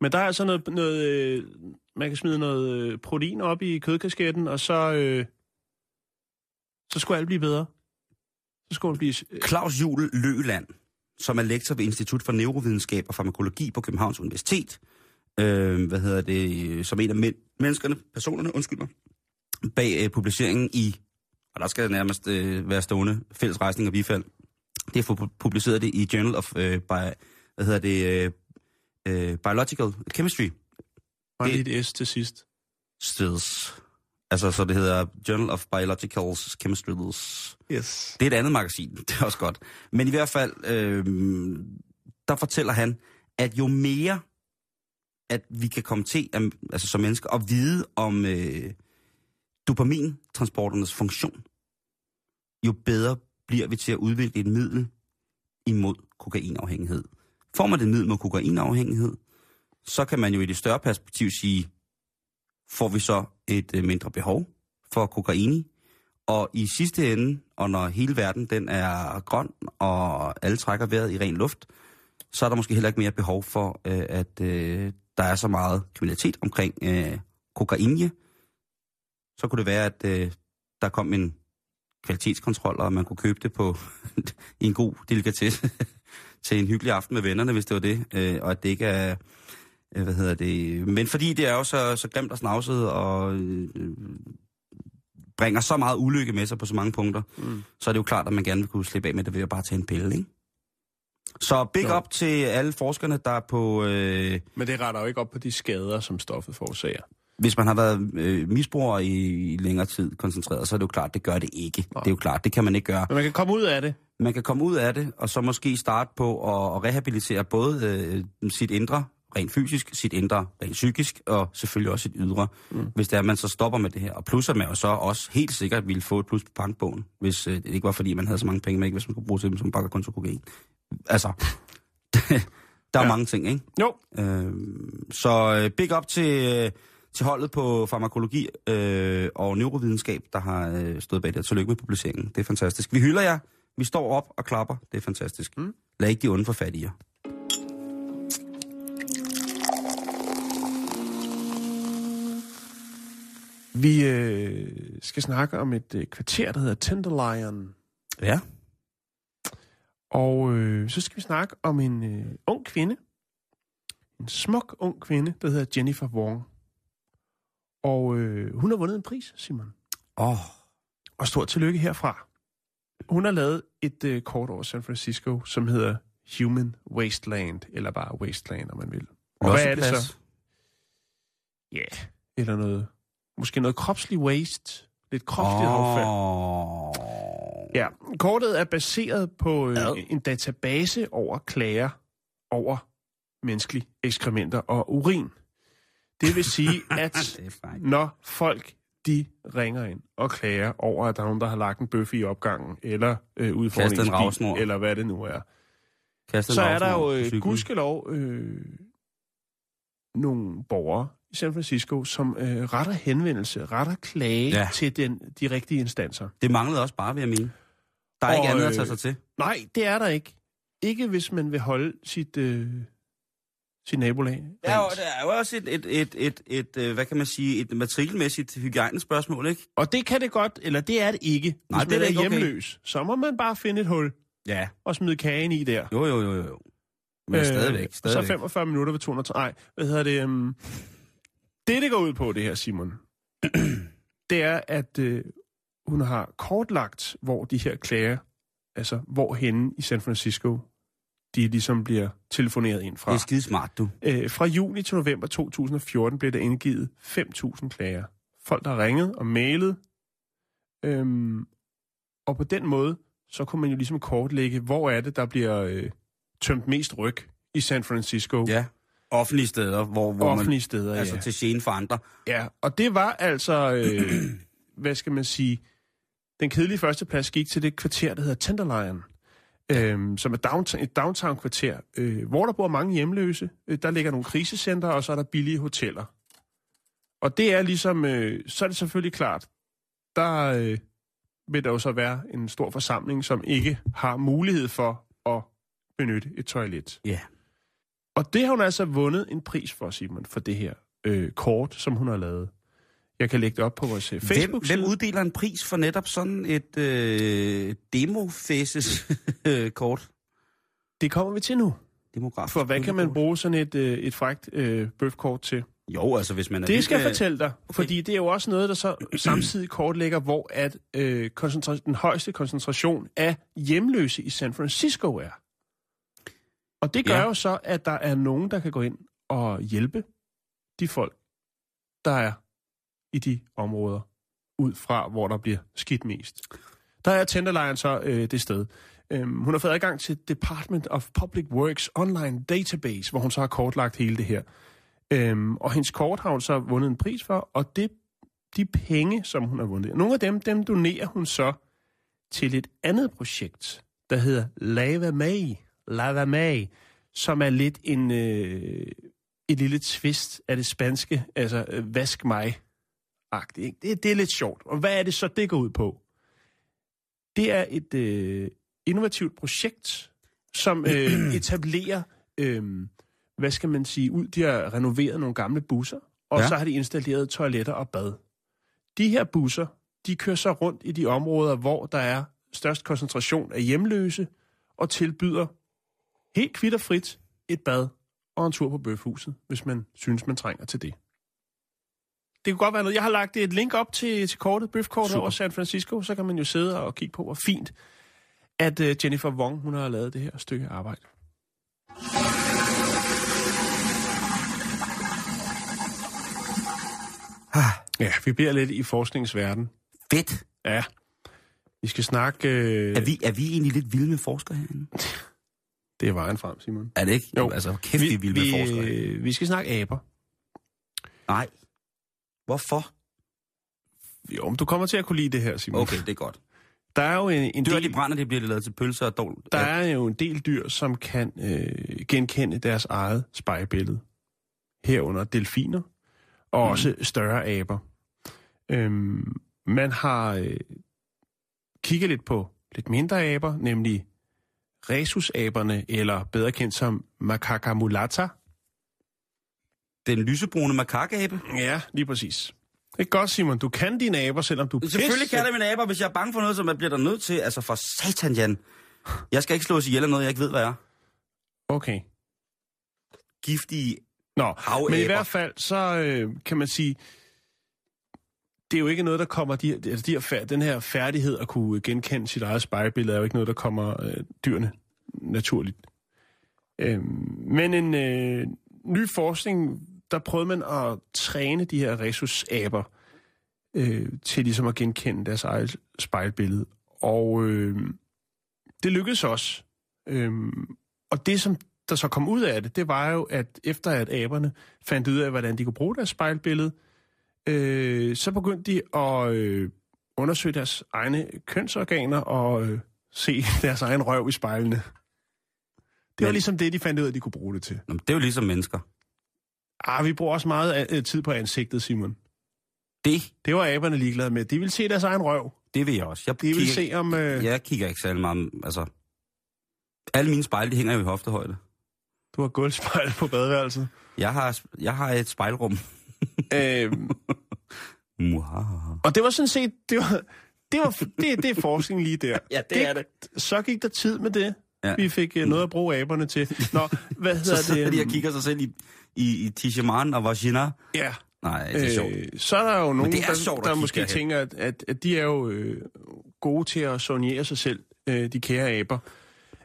F: Men der er altså noget, noget øh, man kan smide noget øh, protein op i kødkasketten, og så, øh, så skulle alt blive bedre. Så skulle det blive... Øh,
E: Claus Juel Løland, som er lektor ved Institut for Neurovidenskab og Farmakologi på Københavns Universitet, øh, hvad hedder det, øh, som en af men- menneskerne, personerne, undskyld mig, bag øh, publiceringen i, og der skal nærmest øh, være stående, fælles rejsning og bifald. Det er for publiceret det i Journal of, øh, by, hvad hedder det, øh, øh, Biological Chemistry.
F: bare
E: det-
F: lige et S til sidst.
E: Stills. Altså, så det hedder Journal of Biological Chemistry.
F: Yes.
E: Det er et andet magasin, det er også godt. Men i hvert fald, øh, der fortæller han, at jo mere, at vi kan komme til, at, altså som mennesker, at vide om øh, dopamintransporternes funktion, jo bedre bliver vi til at udvikle et middel imod kokainafhængighed. Får man det middel mod kokainafhængighed, så kan man jo i det større perspektiv sige, får vi så et øh, mindre behov for kokain og i sidste ende, og når hele verden den er grøn, og alle trækker vejret i ren luft, så er der måske heller ikke mere behov for, øh, at øh, der er så meget kriminalitet omkring øh, kokainje. Så kunne det være, at øh, der kom en kvalitetskontrol, og man kunne købe det på en god delikatesse til en hyggelig aften med vennerne, hvis det var det, øh, og at det ikke er, øh, hvad hedder det, men fordi det er jo så, så grimt og snavset, og øh, bringer så meget ulykke med sig på så mange punkter, mm. så er det jo klart, at man gerne vil kunne slippe af med det ved at bare tage en pille, ikke? Så big
F: Jo.
E: up til alle forskerne, der er på... Øh,
F: Men det retter jo ikke op på de skader, som stoffet forårsager.
E: hvis man har været øh, misbruger i, i længere tid koncentreret, så er det jo klart, det gør det ikke. Det er jo klart, det kan man ikke gøre.
F: Men man kan komme ud af det.
E: Man kan komme ud af det, og så måske starte på at, at rehabilitere både øh, sit indre, rent fysisk, sit indre, rent psykisk, og selvfølgelig også sit ydre, mm. hvis det er, at man så stopper med det her. Og plus at man jo så også helt sikkert ville få et plus på bankbogen, hvis øh, det ikke var fordi, man havde så mange penge med, ikke hvis man kunne bruge til dem som bakkerkonto kokain. Altså, der er ja. mange ting, ikke?
F: Jo.
E: Øh, så big up til, øh, til holdet på farmakologi øh, og neurovidenskab, der har øh, stået bag det. Tillykke med publiceringen. Det er fantastisk. Vi hylder jer. Vi står op og klapper. Det er fantastisk. Mm. Lad ikke de onde få fat
F: Vi øh, skal snakke om et øh, kvarter, der hedder Tenderlion.
E: Ja.
F: Og øh, så skal vi snakke om en øh, ung kvinde. En smuk ung kvinde, der hedder Jennifer Wong. Og øh, hun har vundet en pris, Simon.
E: Åh, oh,
F: Og stort tillykke herfra. Hun har lavet et øh, kort over San Francisco, som hedder Human Wasteland, eller bare Wasteland, om man vil. Og hvad er det så? Ja, yeah. eller noget, måske noget kropslig waste, lidt kropsligt oh. affald. Ja, kortet er baseret på øh, en database over klager over menneskelige ekskrementer og urin. Det vil sige, at når folk de ringer ind og klager over, at der er nogen, der har lagt en bøf i opgangen, eller øh, ude foran
E: en
F: bil, eller hvad det nu er,
E: Kastet
F: så er der jo øh, gudskelov øh, nogle borgere i San Francisco, som øh, retter henvendelse, retter klage
E: Ja.
F: ja. til den, de rigtige instanser.
E: Det manglede også bare, vil jeg mene. Der er
F: Og,
E: ikke andet at tage
F: øh,
E: sig til.
F: Nej, det er der ikke. Ikke hvis man vil holde sit, øh, sit nabolag.
E: Er, jo,
F: rent.
E: der er jo også et, et, et, et, et, øh, hvad kan man sige, et matrikelmæssigt hygiejnespørgsmål, ikke?
F: Og det kan det godt, eller det er det ikke. Hvis
E: Nej, det er
F: man
E: det
F: er
E: ikke, okay.
F: hjemløs, så må man bare finde et hul
E: Ja.
F: og smide kagen i der.
E: Jo, jo, jo, jo. Men øh, stadigvæk,
F: Så
E: stadigvæk.
F: 45 minutter ved 200... Nej, hvad hedder det? Um, det, det går ud på, det her, Simon, det er, at øh, hun har kortlagt, hvor de her klager, altså hvor henne i San Francisco, de ligesom bliver telefoneret ind fra.
E: Det er skide smart, du.
F: Øh, fra juni til november 2014 blev der indgivet 5.000 klager. Folk, der ringet og mailet. Øhm, og på den måde, så kunne man jo ligesom kortlægge, hvor er det, der bliver øh, tømt mest ryg i San Francisco.
E: Ja. Offentlige steder, hvor, hvor
F: Offentlige
E: man...
F: steder,
E: Altså
F: ja.
E: til gene for andre.
F: Ja, og det var altså, øh, hvad skal man sige, den kedelige førsteplads gik til det kvarter, der hedder Tenderlion, øh, som er downtown, et downtown-kvarter, øh, hvor der bor mange hjemløse. Øh, der ligger nogle krisecenter, og så er der billige hoteller. Og det er ligesom, øh, så er det selvfølgelig klart, der øh, vil der jo så være en stor forsamling, som ikke har mulighed for at benytte et toilet.
E: Ja.
F: Og det har hun altså vundet en pris for, Simon, for det her øh, kort, som hun har lavet. Jeg kan lægge det op på vores øh,
E: Hvem,
F: Facebook-side.
E: hvem uddeler en pris for netop sådan et øh, demo-faces-kort?
F: Det kommer vi til nu.
E: Demograf.
F: For hvad kan man bruge sådan et, øh, et frækt øh, bøfkort til?
E: Jo, altså hvis man er...
F: Det skal jeg
E: med-
F: fortælle dig, fordi det er jo også noget, der så samtidig kortlægger, hvor at, øh, koncentra- den højeste koncentration af hjemløse i San Francisco er. Og det gør
E: Ja.
F: jo så, at der er nogen, der kan gå ind og hjælpe de folk, der er i de områder, ud fra, hvor der bliver skidt mest. Der er Tenderlion så øh, det sted. Øhm, hun har fået adgang til Department of Public Works online database, hvor hun så har kortlagt hele det her. Øhm, og hendes kort har hun så vundet en pris for, og det, de penge, som hun har vundet, nogle af dem, dem donerer hun så til et andet projekt, der hedder Lava May. Lava May, som er lidt en, øh, et lille twist af det spanske, altså øh, vask mig agtigt. ikke? Det, det er lidt sjovt. Og hvad er det så, det går ud på? Det er et øh, innovativt projekt, som øh, etablerer, øh, hvad skal man sige, ud. De har renoveret nogle gamle busser, og
E: ja.
F: så har de installeret toiletter og bad. De her busser, de kører så rundt i de områder, hvor der er størst koncentration af hjemløse, og tilbyder helt kvitterfrit et bad og en tur på bøfhuset, hvis man synes, man trænger til det. Det kunne godt være noget. Jeg har lagt et link op til, til kortet, bøfkortet
E: Super.
F: over San Francisco, så kan man jo sidde og kigge på, hvor fint, at uh, Jennifer Wong, hun har lavet det her stykke arbejde.
E: Ah,
F: Ja, vi bliver lidt i forskningsverden.
E: fedt.
F: Ja. Vi skal snakke... Øh,
E: Er vi, er vi egentlig lidt vilde med forskere herinde?
F: Det er vejen frem, Simon.
E: Er det ikke?
F: Jo.
E: Altså, kæft, vi er vilde med forskere.
F: øh, vi skal snakke aber.
E: Nej. Hvorfor?
F: Jo, men du kommer til at kunne lide det her, Simon.
E: Okay, det er godt.
F: Der er jo en, en
E: Dyr,
F: del...
E: de brænder, det bliver lavet til pølser og dål.
F: Der er jo en del dyr, som kan øh, genkende deres eget spejlbillede. Herunder delfiner. og mm. også større aber. Øhm, man har øh, kigget lidt på lidt mindre aber, nemlig rhesusaberne, eller bedre kendt som macaca mulata.
E: Den lysebrune makakabe.
F: Ja, lige præcis. Det er godt, Simon. Du kan dine aber, selvom du
E: Selvfølgelig
F: pisse-
E: kan det mine aber, hvis jeg er bange for noget, som jeg bliver der nødt til. Altså for satan, Jan. Jeg skal ikke slås ihjel af noget, jeg ikke ved, hvad er.
F: Okay.
E: Giftige
F: Nå,
E: Havaber.
F: men i hvert fald, så øh, kan man sige, det er jo ikke noget, der kommer, de, altså de her, den her færdighed at kunne genkende sit eget spejlbillede, er jo ikke noget, der kommer øh, dyrene naturligt. Øh, men en øh, ny forskning, der prøvede man at træne de her rhesusaber øh, til ligesom at genkende deres eget spejlbillede. Og øh, det lykkedes også. Øh, og det, som der så kom ud af det, det var jo, at efter at aberne fandt ud af, hvordan de kunne bruge deres spejlbillede, øh, så begyndte de at øh, undersøge deres egne kønsorganer og øh, se deres egen røv i spejlene. Det var
E: Men-
F: ligesom det, de fandt ud af, de kunne bruge det til.
E: Nå, det er jo ligesom mennesker.
F: Ah, vi bruger også meget øh, tid på ansigtet, Simon.
E: Det,
F: Det var aberne ligeglade med. De ville se deres egen røv.
E: det vil jeg også. Jeg
F: De
E: kigger,
F: se om... Øh,
E: Jeg kigger ikke særlig meget, altså... Alle mine spejle, de hænger jo i hoftehøjde.
F: Du har gulvspejl på badeværelset.
E: Jeg har, jeg har et spejlrum.
F: Øh,
E: Muhaha.
F: og det var sådan set... Det var, det, var, det, det er forskning lige der.
E: Ja, det er det.
F: Så gik der tid med det.
E: Ja.
F: Vi fik uh, noget at bruge aberne til. Nå, hvad
E: Så
F: hedder
E: sidder
F: det?
E: de og kigger sig selv i, i, i Tishaman og Vagina.
F: Ja.
E: Nej, det er sjovt.
F: Øh, så er der jo nogen,
E: det er
F: der,
E: sjovt
F: der
E: kigge
F: måske
E: derhen.
F: tænker, at, at, at de er jo øh, gode til at sonere sig selv, øh, de kære aber.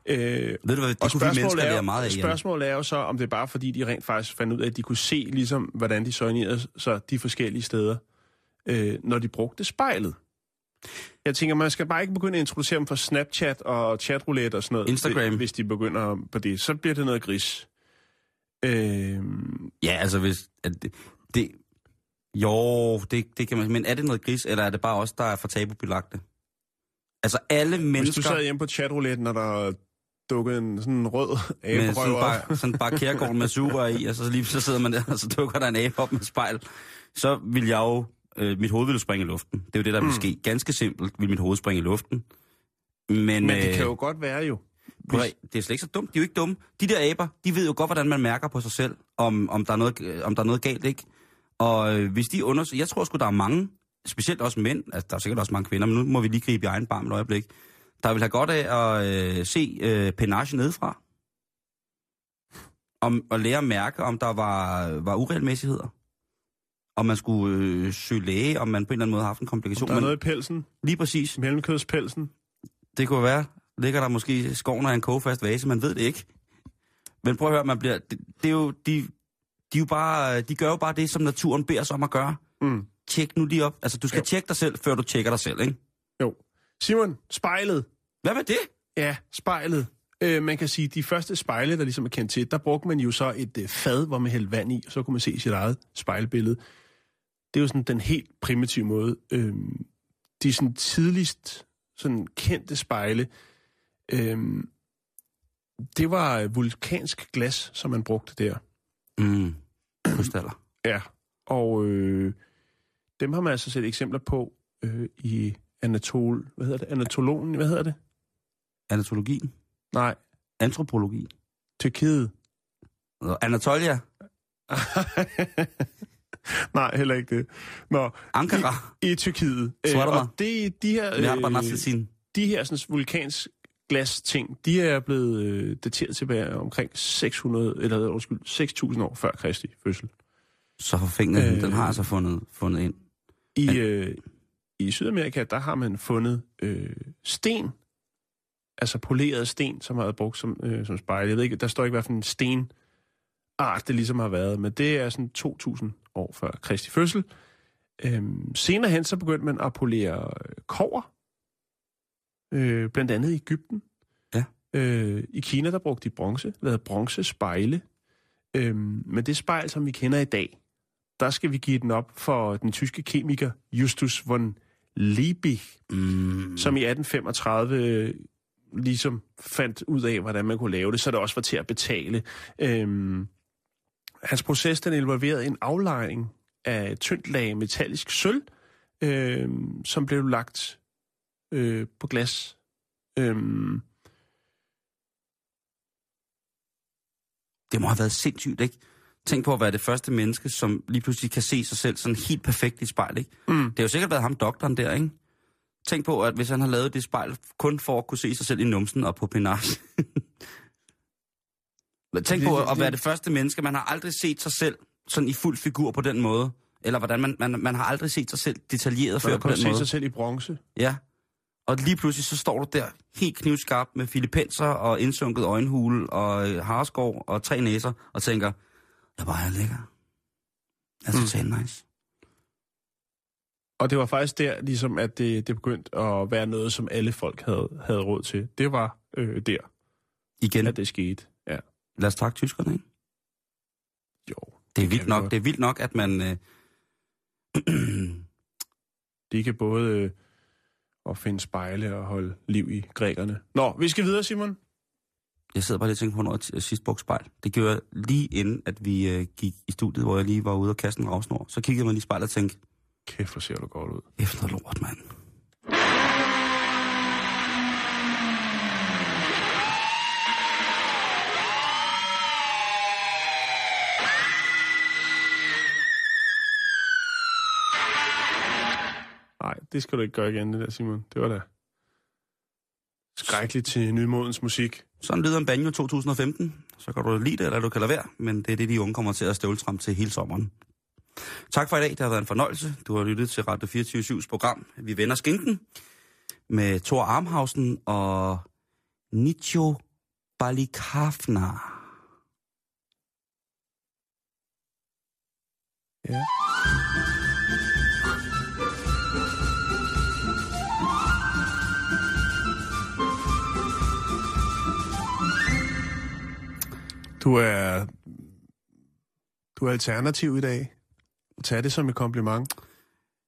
F: Øh,
E: Ved du hvad, det
F: og
E: kunne vi mennesker
F: er,
E: lære
F: jo-
E: meget af,
F: spørgsmålet er jo så, om det er bare fordi, de rent faktisk fandt ud af, at de kunne se, ligesom, hvordan de sonerede sig de forskellige steder, øh, når de brugte spejlet. Jeg tænker, man skal bare ikke begynde at introducere dem for Snapchat og chatroulette og sådan noget.
E: Instagram.
F: Hvis de begynder på det. Så bliver det noget gris. Øh,
E: Ja, altså hvis... At det, det, jo, det, det kan man... Men er det noget gris, eller er det bare os, der er for tabubelagte? Altså alle
F: hvis
E: mennesker...
F: du sad hjemme på chatrouletten, og der dukkede en sådan en rød
E: med
F: aberøv
E: sådan bare, sådan bare kærgården med suger i, og så lige så sidder man der, og så dukker der en abe op med spejl. Så vil jeg jo, øh, mit hoved ville springe i luften. Det er jo det, der vil
F: Mm.
E: ske. Ganske simpelt vil mit hoved springe i luften. Men,
F: Men det
E: øh,
F: kan jo godt være jo.
E: at- det er slet ikke så dumt. De er jo ikke dumme. De der aber, de ved jo godt, hvordan man mærker på sig selv, om, om, der, er noget, øh, om der er noget galt, ikke? Og øh, hvis de undersøger... Jeg tror sgu, der er mange, specielt også mænd, altså der er sikkert også mange kvinder, men nu må vi lige gribe i egen barm et øjeblik, der vil have godt af at øh, se øh, penage nedefra. Om, og lære at mærke, om der var, var uregelmæssigheder. Om man skulle øh, søge læge, om man på en eller anden måde har haft en komplikation.
F: Der er noget i pelsen,
E: lige præcis,
F: mellemkødspelsen.
E: det kunne være, ligger der måske i skoven af en kogefast vase, man ved det ikke. Men prøv at høre, man bliver, det, det er jo, de, de, er jo bare, de gør jo bare det, som naturen beder os om at gøre.
F: Mm.
E: Tjek nu lige op. Altså, du skal
F: jo.
E: tjekke dig selv, før du tjekker dig selv, ikke?
F: Simon, spejlet.
E: Hvad med det?
F: Ja, spejlet. Øh, man kan sige, de første spejle, der ligesom er kendt til, der brugte man jo så et øh, fad, hvor man hældte vand i, og så kunne man se sit eget spejlbillede. Det er jo sådan den helt primitive måde. Øh, de sådan tidligst sådan kendte spejle, øh, det var øh, vulkansk glas, som man brugte der.
E: Mm. Krystaller.
F: Ja, og øh, dem har man altså set eksempler på øh, i Anatol... Hvad hedder det? Anatologen? Hvad hedder det?
E: Anatologi.
F: Nej,
E: Antropologi.
F: Tyrkiet.
E: Anatolia.
F: Nej, heller ikke det. Nå,
E: Ankara.
F: i Tyrkiet.
E: Svarter mig.
F: og det, de her, øh, de her sådan, vulkans glas ting, de er blevet øh, dateret tilbage omkring 600, eller undskyld, 6.000 år før Kristi fødsel.
E: Så for fingeren,
F: Øh.
E: øh. den har altså fundet, fundet ind.
F: I, øh, I Sydamerika, der har man fundet øh, sten, altså poleret sten, som har været brugt som, øh, som spejl. Jeg ved ikke, der står ikke, hvad for en stenart det ligesom har været, men det er sådan 2.000 år før Kristi fødsel. Øhm, senere hen, så begyndte man at polere øh, kover, øh, blandt andet i Ægypten.
E: Ja.
F: Øh, I Kina, der brugte de bronze, lavede bronzespejle. Øhm, men det spejl, som vi kender i dag, der skal vi give den op for den tyske kemiker Justus von Liebig,
E: Mm.
F: som i 1835 øh, ligesom fandt ud af, hvordan man kunne lave det, så det også var til at betale. Øhm, hans proces, den involverede en aflejring af tyndt lag metallisk sølv, øh, som blev lagt øh, på glas. Øh,
E: Det må have været sindssygt, ikke? Tænk på at være det første menneske, som lige pludselig kan se sig selv sådan helt perfekt i spejl, ikke?
F: Mm.
E: Det har jo sikkert været ham, doktoren der, ikke? Tænk på, at hvis han har lavet det spejl kun for at kunne se sig selv i numsen og på penage. Tænk på at være det første menneske. Man har aldrig set sig selv sådan i fuld figur på den måde. Eller hvordan man, man, man har aldrig set sig selv detaljeret før på den måde.
F: sig selv i bronze.
E: Ja. Og lige pludselig så står du der helt knivskarp med filipenser og indsunket øjenhule og øh, harskov og tre næser og tænker, jeg bare er lækker. Jeg er totalt mm. nice.
F: Og det var faktisk der, ligesom, at det, det begyndte at være noget, som alle folk havde, havde råd til. Det var øh, der,
E: Igen,
F: at det skete. Ja.
E: lad os takke tyskerne, ikke?
F: Jo,
E: Det er vildt
F: vi
E: nok,
F: godt.
E: det er vildt nok, at man... Øh,
F: de kan både øh, at finde spejle og holde liv i grækerne. Nå, vi skal videre, Simon.
E: Jeg sidder bare lige og tænker på, når jeg sidst brugte spejl. Det gjorde jeg lige inden, at vi øh, gik i studiet, hvor jeg lige var ude og kaste en ravsnor. Så kiggede man lige i spejlet og tænkte,
F: Kæft, hvor ser du godt ud.
E: efter lort, mand.
F: Nej, det skal du ikke gøre igen, det der, Simon. Det var da skrækkeligt til nymodens musik.
E: Sådan lyder en banjo 2015. Så kan du lide det, eller du kan lade være. Men det er det, de unge kommer til at støvltrampe til hele sommeren. Tak for i dag. Det har været en fornøjelse. Du har lyttet til Radio 24-7's program. Vi vender skinken med Thor Armhausen og Nicho Balikafna.
F: Ja. Du er... Du er alternativ i dag. Tag det som et kompliment.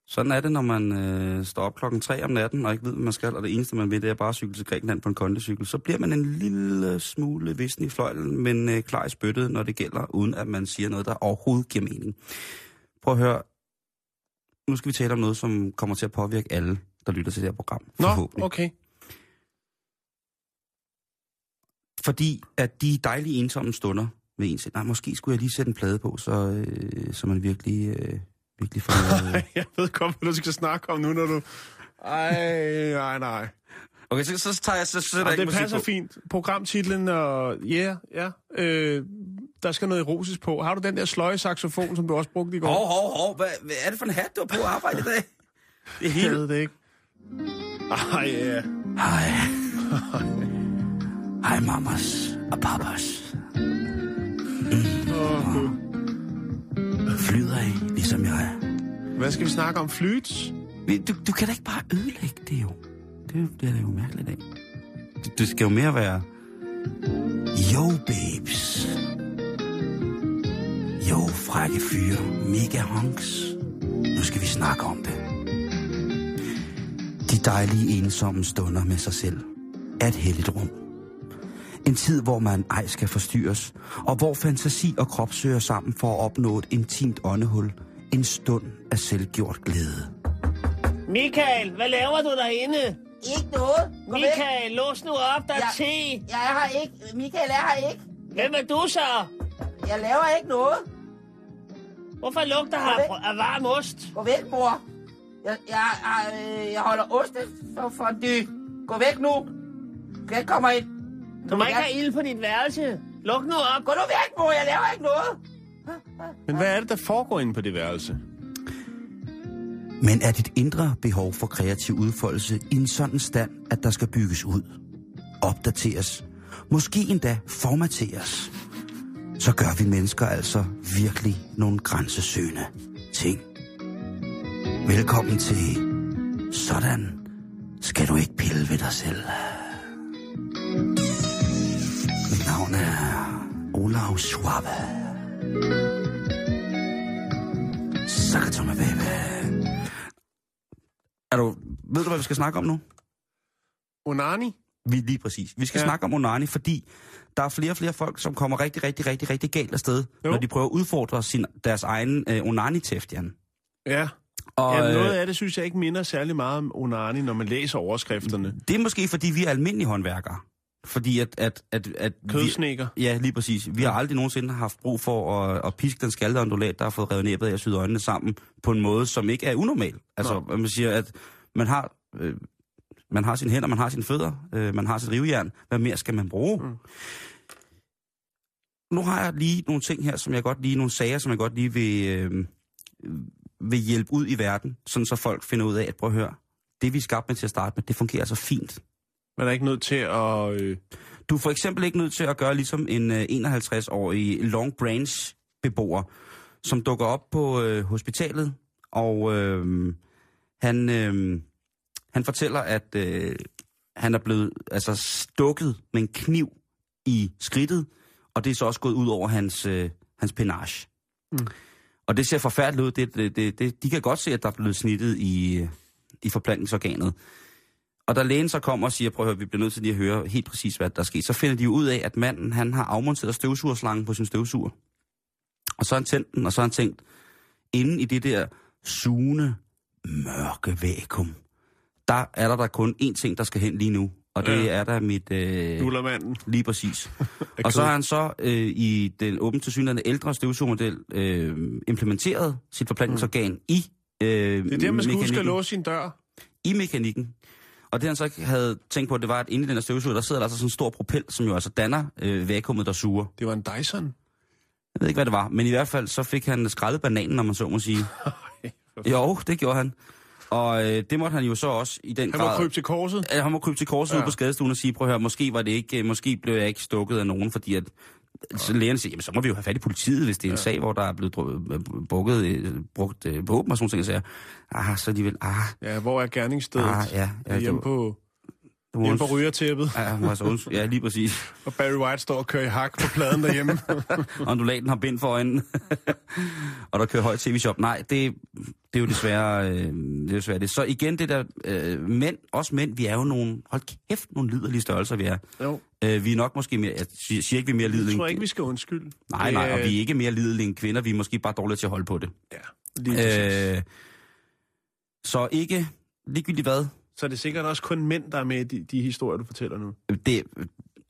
E: Sådan er det, når man øh, står op klokken 3 om natten og ikke ved, hvad man skal, og det eneste, man ved, det er bare at cykle til Grækenland på en kondicykel. Så bliver man en lille smule vissen i fløjlen, men øh, klar i spyttet, når det gælder, uden at man siger noget, der overhovedet giver mening. Prøv at høre. Nu skal vi tale om noget, som kommer til at påvirke alle, der lytter til det her program.
F: Nå, okay.
E: Fordi at de dejlige ensomme stunder ved en selv, nej, måske skulle jeg lige sætte en plade på, så, øh, så man virkelig, øh, virkelig får noget...
F: Jeg ved godt, hvad du skal snakke om nu, når du... Ej, nej, nej.
E: Okay, så, så tager jeg, så jeg
F: Jamen, det passer
E: på.
F: fint. Programtitlen og... Ja, yeah, ja. Yeah. Øh, der skal noget erotisk på. Har du den der sløje saxofon, som du også brugte i går?
E: Hov, hov, hov, hvad, hvad er det for en hat, du har på arbejde i dag? Det er
F: Jeg
E: helt...
F: ved det ikke. Ej, ja.
E: Hej. Hej, mamas og papas. Mm. Flyder I, ligesom jeg.
F: Hvad skal vi snakke om? Flyt?
E: Du, du kan da ikke bare ødelægge det jo. Det, det er da jo mærkeligt af. Det, det skal jo mere være... Yo, babes. Jo, frække fyre. Mega honks. Nu skal vi snakke om det. De dejlige ensomme stunder med sig selv er et helligt rum. En tid, hvor man ej skal forstyrres, og hvor fantasi og krop søger sammen for at opnå et intimt åndehul. En stund af selvgjort glæde.
H: Michael, hvad laver du derinde?
I: Ikke noget. Væk.
H: Michael, lås nu op, der er
I: Ja.
H: te.
I: Jeg er her ikke. Michael er her ikke.
H: Hvem er du så?
I: Jeg laver ikke noget.
H: Hvorfor lugter her af varm ost?
I: Gå væk, bror. Jeg, jeg, jeg, øh, jeg holder oste for, for dy. Gå væk nu. Jeg kommer ind.
H: Du må ikke have ild på dit værelse. Luk nu op.
I: Gå nu væk, bror. Jeg laver ikke noget.
F: Men hvad er det, der foregår inde på det værelse?
E: Men er dit indre behov for kreativ udfoldelse i en sådan stand, at der skal bygges ud, opdateres, måske endda formateres, så gør vi mennesker altså virkelig nogle grænsesøgende ting. Velkommen til Sådan skal du ikke pille ved dig selv. Olav Schwabe. Suck it to me, baby. Er du, ved du, hvad vi skal snakke om nu?
F: Onani?
E: Vi, lige præcis. Vi skal
F: Ja.
E: ja. snakke om onani, fordi der er flere og flere folk, som kommer rigtig, rigtig, rigtig, rigtig galt afsted,
F: Jo.
E: når de prøver at udfordre sin, deres egen øh, onani-tæft, Jan.
F: Ja.
E: Og,
F: ja, noget
E: øh,
F: af det synes jeg ikke minder særlig meget om Onani, når man læser overskrifterne.
E: det er måske, fordi vi er almindelige håndværkere. Fordi at... at, at, at vi,
F: Kødsnækker.
E: Ja, lige præcis. Vi har aldrig nogensinde haft brug for at, at piske den skalte ondulat, der har fået revet næbet af og syet øjnene sammen på en måde, som ikke er unormal. Altså,
F: Nå.
E: man siger, at man har, øh, man har sine hænder, man har sine fødder, øh, man har sit rivjern. Hvad mere skal man bruge? Mm. Nu har jeg lige nogle ting her, som jeg godt lige, nogle sager, som jeg godt lige vil, øh, vil hjælpe ud i verden, sådan så folk finder ud af, at prøv at høre, det vi er skabt med til at starte med, det fungerer så fint.
F: Man er ikke nødt til at... Øh,
E: Du er for eksempel ikke nødt til at gøre ligesom en øh, 51-årig Long Branch-beboer, som dukker op på øh, hospitalet, og øh, han, øh, han fortæller, at øh, han er blevet altså, stukket med en kniv i skridtet, og det er så også gået ud over hans, øh, hans penage. Mm. Og det ser forfærdeligt ud. Det, det, det, det, de kan godt se, at der er blevet snittet i, øh, i forplantningsorganet. Og da lægen så kommer og siger, prøv at høre, vi bliver nødt til lige at høre helt præcis, hvad der er sket, så finder de ud af, at manden han har afmonteret støvsugerslangen på sin støvsuger. Og så har han tændt den, og så har han tænkt, inde i det der sugende, mørke vakuum, der er der, der kun én ting, der skal hen lige nu. Og det
F: Ja.
E: er der mit... Øh,
F: Nullermanden.
E: Lige præcis. og så har han så øh, i den åbent til synligheden ældre støvsugermodel øh, implementeret sit forplantningsorgan mm. i øh,
F: Det er der, man skal huske at låse sin dør.
E: i mekanikken. Og det han så ikke havde tænkt på, det var, at inde i den her støvsuger, der sidder der altså sådan en stor propel, som jo altså danner øh, vakuumet, der suger.
F: Det var en Dyson.
E: Jeg ved ikke, hvad det var, men i hvert fald så fik han skrællet bananen, når man så må sige. jo, det gjorde han. Og øh, det måtte han jo så også i den
F: Han
E: grad...
F: var kryb til korset.
E: Ja, han må krybe til korset
F: Ja.
E: ja. ud på skadestuen og sige, prøv at høre, måske, var det ikke, måske blev jeg ikke stukket af nogen, fordi at så lægerne siger, jamen så må vi jo have fat i politiet, hvis det er en ja. sag, hvor der er blevet øh, brugget, øh, brugt øh, våben og sådan nogle ting. Så ah, så alligevel, ah,
F: Ja, hvor er gerningsstedet?
E: ah, ja. ja
F: hjemme
E: det-
F: på,
E: det må
F: hjemme på rygertæppet.
E: Ja, hun var så unds- ja, lige præcis.
F: Og Barry White står og kører i hak på pladen derhjemme.
E: Ondulaten har bind for øjnene. og der kører højt tv-shop. Nej, det, det er jo desværre, øh, det er desværre det. Så igen det der, øh, mænd, også mænd, vi er jo nogle, hold kæft, nogle liderlige størrelser, vi er.
F: jo,
E: Øh, vi er nok måske mere, jeg siger ikke, vi er mere
F: jeg
E: lidelige.
F: tror
E: end-
F: ikke, vi skal undskylde.
E: Nej, nej, og vi er ikke mere lidelige end kvinder, vi er måske bare dårlige til at holde på det.
F: Ja, lige præcis.
E: Øh, så ikke, ligegyldigt hvad,
F: Så er det sikkert også kun mænd, der er med i de, de historier, du fortæller nu.
E: det,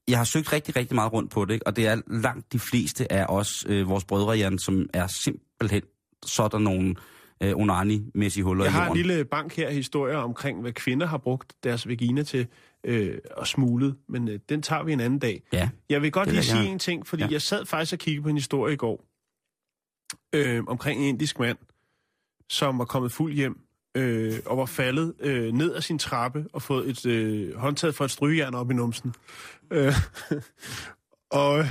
E: jeg har søgt rigtig, rigtig meget rundt på det, ikke? og det er langt de fleste af os, øh, vores brødre, Jan, som er simpelthen sådan nogle øh, onani-mæssige huller
F: Jeg
E: i
F: har en lille bank her historier omkring, hvad kvinder har brugt deres vagina til øh, og smuglet, men øh, den tager vi en anden dag.
E: Ja,
F: Jeg vil godt lige
E: vil jeg.
F: sige en ting, fordi. Ja. jeg sad faktisk og kiggede på en historie i går øh, omkring en indisk mand, som var kommet fuld hjem øh, og var faldet øh, ned af sin trappe og fået et øh, håndtaget fra et strygejern op i numsen. Øh, og,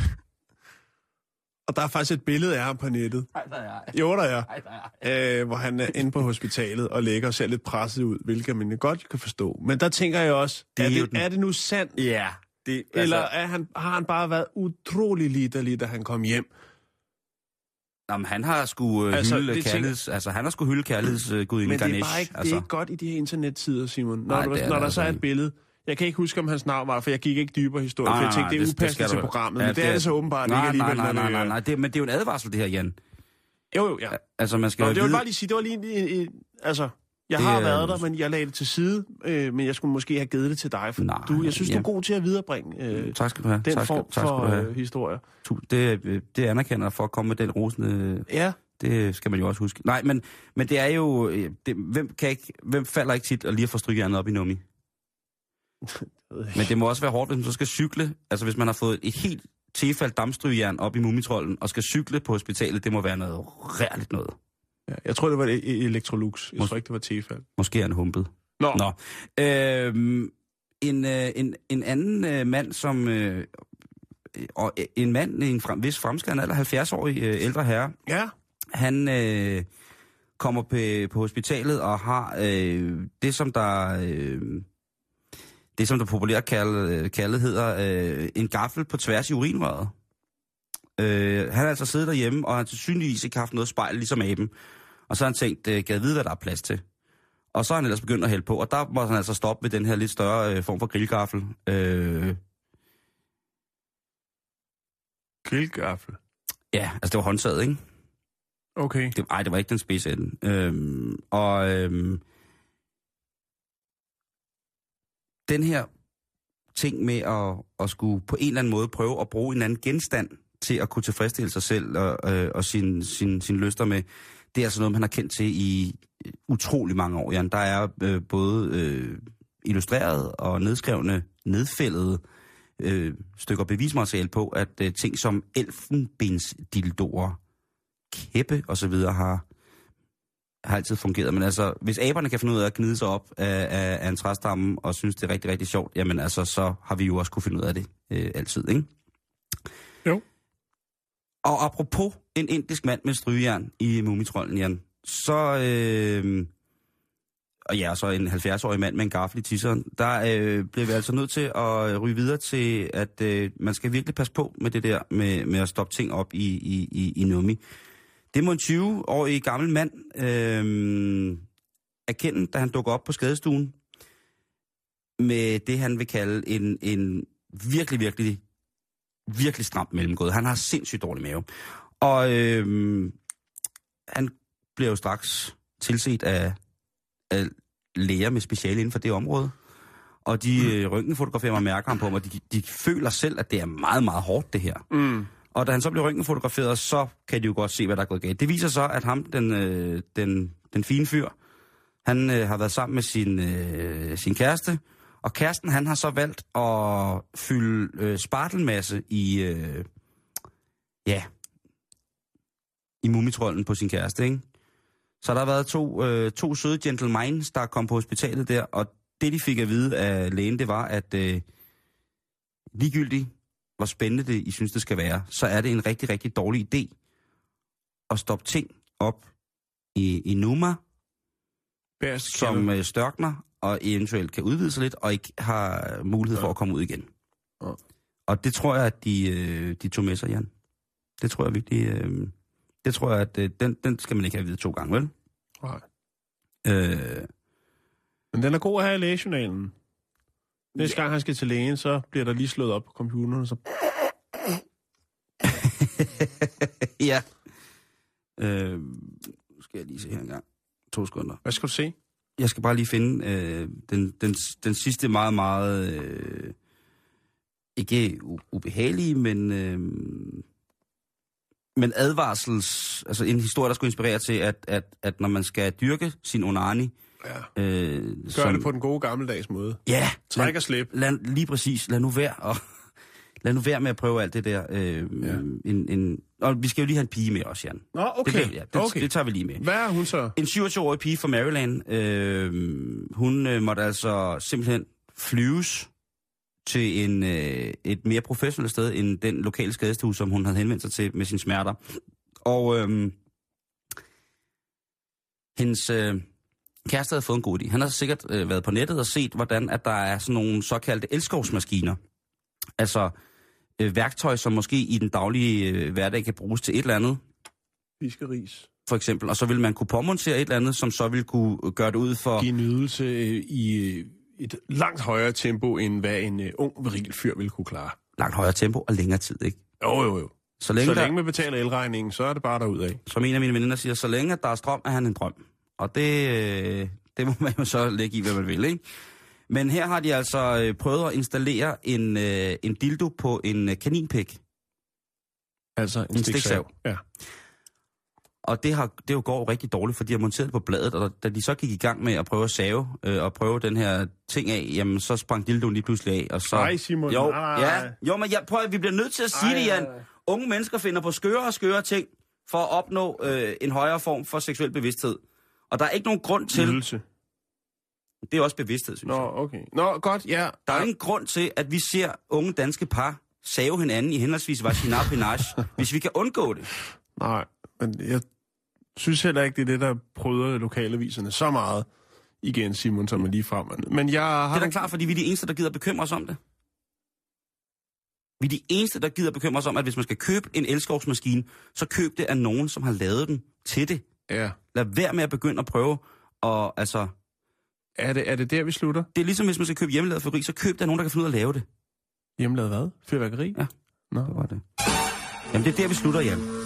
F: og der er faktisk et billede af ham på nettet.
E: Nej, der er
F: Jo, der er.
E: Nej, der er
F: Øh, hvor han er inde på hospitalet og ligger og ser lidt presset ud, hvilket man godt kan forstå. Men der tænker jeg også,
E: Det
F: er,
E: er
F: det,
E: den-
F: er det nu sandt?
E: Ja, det,
F: Eller
E: altså,
F: er han, har han bare været utrolig liderlig, da han kom hjem?
E: Jamen, han har sgu øh,
F: Altså,
E: hylde
F: det tænker-
E: kærligheds, altså han har sgu hylde kærligheds øh, gudinde
F: Men det er
E: Ganesh.
F: bare ikke, det
E: altså.
F: er ikke godt i de her internettider, Simon. Når,
E: Nej,
F: du,
E: det er
F: når
E: det
F: der så er
E: altså
F: et billede. Jeg kan ikke huske, om hans navn var, for jeg gik ikke dybere i historien,
E: Nej,
F: for jeg tænkte, det er
E: nej, det- det
F: upassende til programmet.
E: Ja,
F: men det er
E: det-
F: det så åbenbart
E: nej,
F: ikke alligevel.
E: Nej, nej, nej,
F: det-
E: nej, nej, det, men det er jo en advarsel, det her, Jan.
F: Jo, jo, ja.
E: Altså, man skal
F: Nå,
E: jo
F: det vil
E: vide...
F: bare lige sige, det var lige en altså, jeg
E: Det
F: har været der, men jeg lagde det til side, øh, men jeg skulle måske have givet det til dig, for
E: Nej,
F: du, jeg synes, du
E: ja.
F: er god til at viderebringe øh,
E: Tak skal du have.
F: den
E: tak,
F: form
E: tak
F: for
E: du have.
F: øh, historier.
E: Tu- Det, øh, det anerkender jeg for at komme med den rosende...
F: Ja,
E: Det skal man jo også huske. Nej, men, men det er jo... øh, Det, hvem, kan ikke, hvem falder ikke tit og lige at få strygejernet op i nummi? Men det må også være hårdt, hvis man så skal cykle. Altså hvis man har fået et helt tilfældt dammstrygejern op i mumitrollen og skal cykle på hospitalet, det må være noget rærligt noget.
F: Ja, jeg tror, det var e- e- Electrolux. Jeg
E: Mås-
F: tror ikke, det var Tefal.
E: Måske er han humpet.
F: Nå,
E: Nå. Øhm, en, øh, en, en anden øh, mand, som... Øh, og øh, en mand en frem, vis fremskreden alder, 70-årig øh, ældre herre,
F: ja,
E: han øh, kommer på, på hospitalet og har øh, det, som der... Øh, det, som der populært kaldet, kaldet hedder øh, en gaffel på tværs i urinrøret. Øh, han har altså siddet derhjemme, og har til synligvis ikke haft noget spejl, ligesom aben. Og så har han tænkt, øh, jeg vide, hvad der er plads til? Og så er han ellers begyndt at hælde på, og der må han altså stoppe ved den her lidt større øh, form for grillgaffel. Øh,
F: Grillgaffel.
E: ja, altså det var håndtaget, ikke?
F: Okay.
E: Det, ej, det var ikke den spidse ende. Øhm, og øhm, den her ting med at, at skulle på en eller anden måde prøve at bruge en anden genstand til at kunne tilfredsstille sig selv og, øh, og sin, sin, sin lyster med, det er altså noget, man har kendt til i øh, utrolig mange år, Jan. Der er øh, både øh, illustreret og nedskrevne, nedfældede øh, stykker bevismateriale på, at øh, ting som elfenbensdildorer, kæppe og så videre har, har altid fungeret. Men altså, hvis aberne kan finde ud af at gnide sig op af, af, af en træstamme og synes, det er rigtig, rigtig sjovt, jamen altså, så har vi jo også kunne finde ud af det øh, altid, ikke?
F: Jo.
E: Og apropos en indisk mand med strygejern i Mumitrollen, Jan, så... Øh, og ja, så en 70-årig mand med en gaffel i tisseren, der øh, bliver vi altså nødt til at øh, ryge videre til, at øh, man skal virkelig passe på med det der med, med at stoppe ting op i, i, i, i nummi. Det må en 20-årig gammel mand øh, erkende, da han dukker op på skadestuen med det, han vil kalde en, en virkelig, virkelig, virkelig stramt mellemgået. Han har sindssygt dårlig mave. Og øh, han bliver jo straks tilset af, af læger med speciale inden for det område. Og de mm. røntgenfotograferer mig mærker ham på mig. De, de føler selv, at det er meget, meget hårdt, det her.
F: Mm.
E: Og da han så bliver røntgenfotograferet, så kan de jo godt se, hvad der er gået galt. Det viser så, at ham, den, øh, den, den fine fyr, han øh, har været sammen med sin, øh, sin kæreste, og kæresten, han har så valgt at fylde øh, spartelmasse i, øh, ja, i mumitrollen på sin kæreste, ikke? Så der har været to, øh, to søde gentlemans, der kom på hospitalet der, og det, de fik at vide af lægen, det var, at øh, ligegyldigt, hvor spændende det I synes, det skal være, så er det en rigtig, rigtig dårlig idé at stoppe ting op i, i Numa,
F: Bærst
E: som øh, størkner og eventuelt kan udvide sig lidt, og ikke har mulighed for
F: Ja.
E: at komme ud igen.
F: Ja.
E: Og det tror jeg, at de, øh, de tog med sig, Jan. Det tror jeg virkelig... Øh, det tror jeg, at øh, den, den skal man ikke have at vide to gange, vel?
F: Nej.
E: Øh,
F: Men den er god at have i lægejournalen. Næste gang han skal til lægen, så bliver der lige slået op på computeren, så
E: ja. Øh, nu skal jeg lige se her en gang. To sekunder.
F: hvad skal du se?
E: Jeg skal bare lige finde øh, den, den, den sidste meget, meget... Øh, ikke ubehagelige, men... Øh, men advarsels... Altså en historie, der skulle inspirere til, at, at, at når man skal dyrke sin onani...
F: Ja.
E: Øh,
F: Gør det på den gode gammeldags måde.
E: Ja,
F: Træk
E: lad,
F: og slip.
E: lad, lige præcis. Lad nu være og lad nu være med at prøve alt det der. Øh,
F: Ja.
E: en, en, og vi skal jo lige have en pige med os, Jan.
F: Nå, okay.
E: Det, ja, det,
F: okay.
E: det tager vi lige med.
F: Hvad er hun så?
E: En 27-årig pige fra Maryland, øh, hun øh, måtte altså simpelthen flyves til en, øh, et mere professionelt sted end den lokale skadestue, som hun havde henvendt sig til med sine smerter. Og øh, hendes øh, kæreste havde fået en god idé. Han har sikkert øh, været på nettet og set, hvordan at der er sådan nogle såkaldte elskovsmaskiner. Altså øh, værktøj, som måske i den daglige øh, hverdag kan bruges til et eller andet,
F: Fiskeris.
E: for eksempel, og så vil man kunne påmontere et eller andet, som så vil kunne gøre det ud for...
F: Give nydelse øh, i øh, et langt højere tempo, end hvad en uh, ung, viril fyr ville kunne klare.
E: langt højere tempo og længere tid, ikke?
F: Jo, jo, jo.
E: Så længe,
F: Så
E: der,
F: længe man betaler elregningen, så er det bare derudad.
E: som en af mine veninder siger, så længe at der er strøm, er han en drøm. Og det, øh, det må man jo så lægge i, hvad man vil, ikke? Men her har de altså øh, prøvet at installere en, øh, en dildo på en øh, kaninpæk.
F: Altså en,
E: En stiksav.
F: Ja.
E: Og det, har, det jo går rigtig dårligt, for de har monteret det på bladet, og da de så gik i gang med at prøve at save øh, og prøve den her ting af, jamen så sprang dildoen lige pludselig af, og så...
F: Nej, Simon.
E: Jo,
F: nej.
E: ja, jo, men jeg, prøv, at- vi bliver nødt til at sige
F: Ej,
E: det, Jan. Unge mennesker finder på skøre og skøre ting for at opnå øh, en højere form for seksuel bevidsthed. Og der er ikke nogen grund til...
F: Nydelse.
E: Det er også bevidsthed, synes
F: Nå,
E: jeg.
F: okay. Nå, godt, ja.
E: Der er ingen grund til, at vi ser unge danske par save hinanden i henholdsvis vagina og penage, hvis vi kan undgå det.
F: Nej, men jeg synes heller ikke, det er det, der prøver lokalaviserne så meget igen, Simon, som er lige frem. Men jeg har...
E: Det er da klart, fordi vi er de eneste, der gider bekymre os om det. Vi er de eneste, der gider bekymre os om, at hvis man skal købe en elskovsmaskine, så køb det af nogen, som har lavet den til det.
F: Ja,
E: Lad være med at begynde at prøve at, altså,
F: Er det, er det der, vi slutter?
E: Det er ligesom, hvis man skal købe hjemmelavet fyrværkeri, så køb der nogen, der kan finde ud af at lave det.
F: Hjemmelavet hvad? Fyrværkeri?
E: Ja.
F: Nå.
E: Det var det. Jamen, det er der, vi slutter, Jan.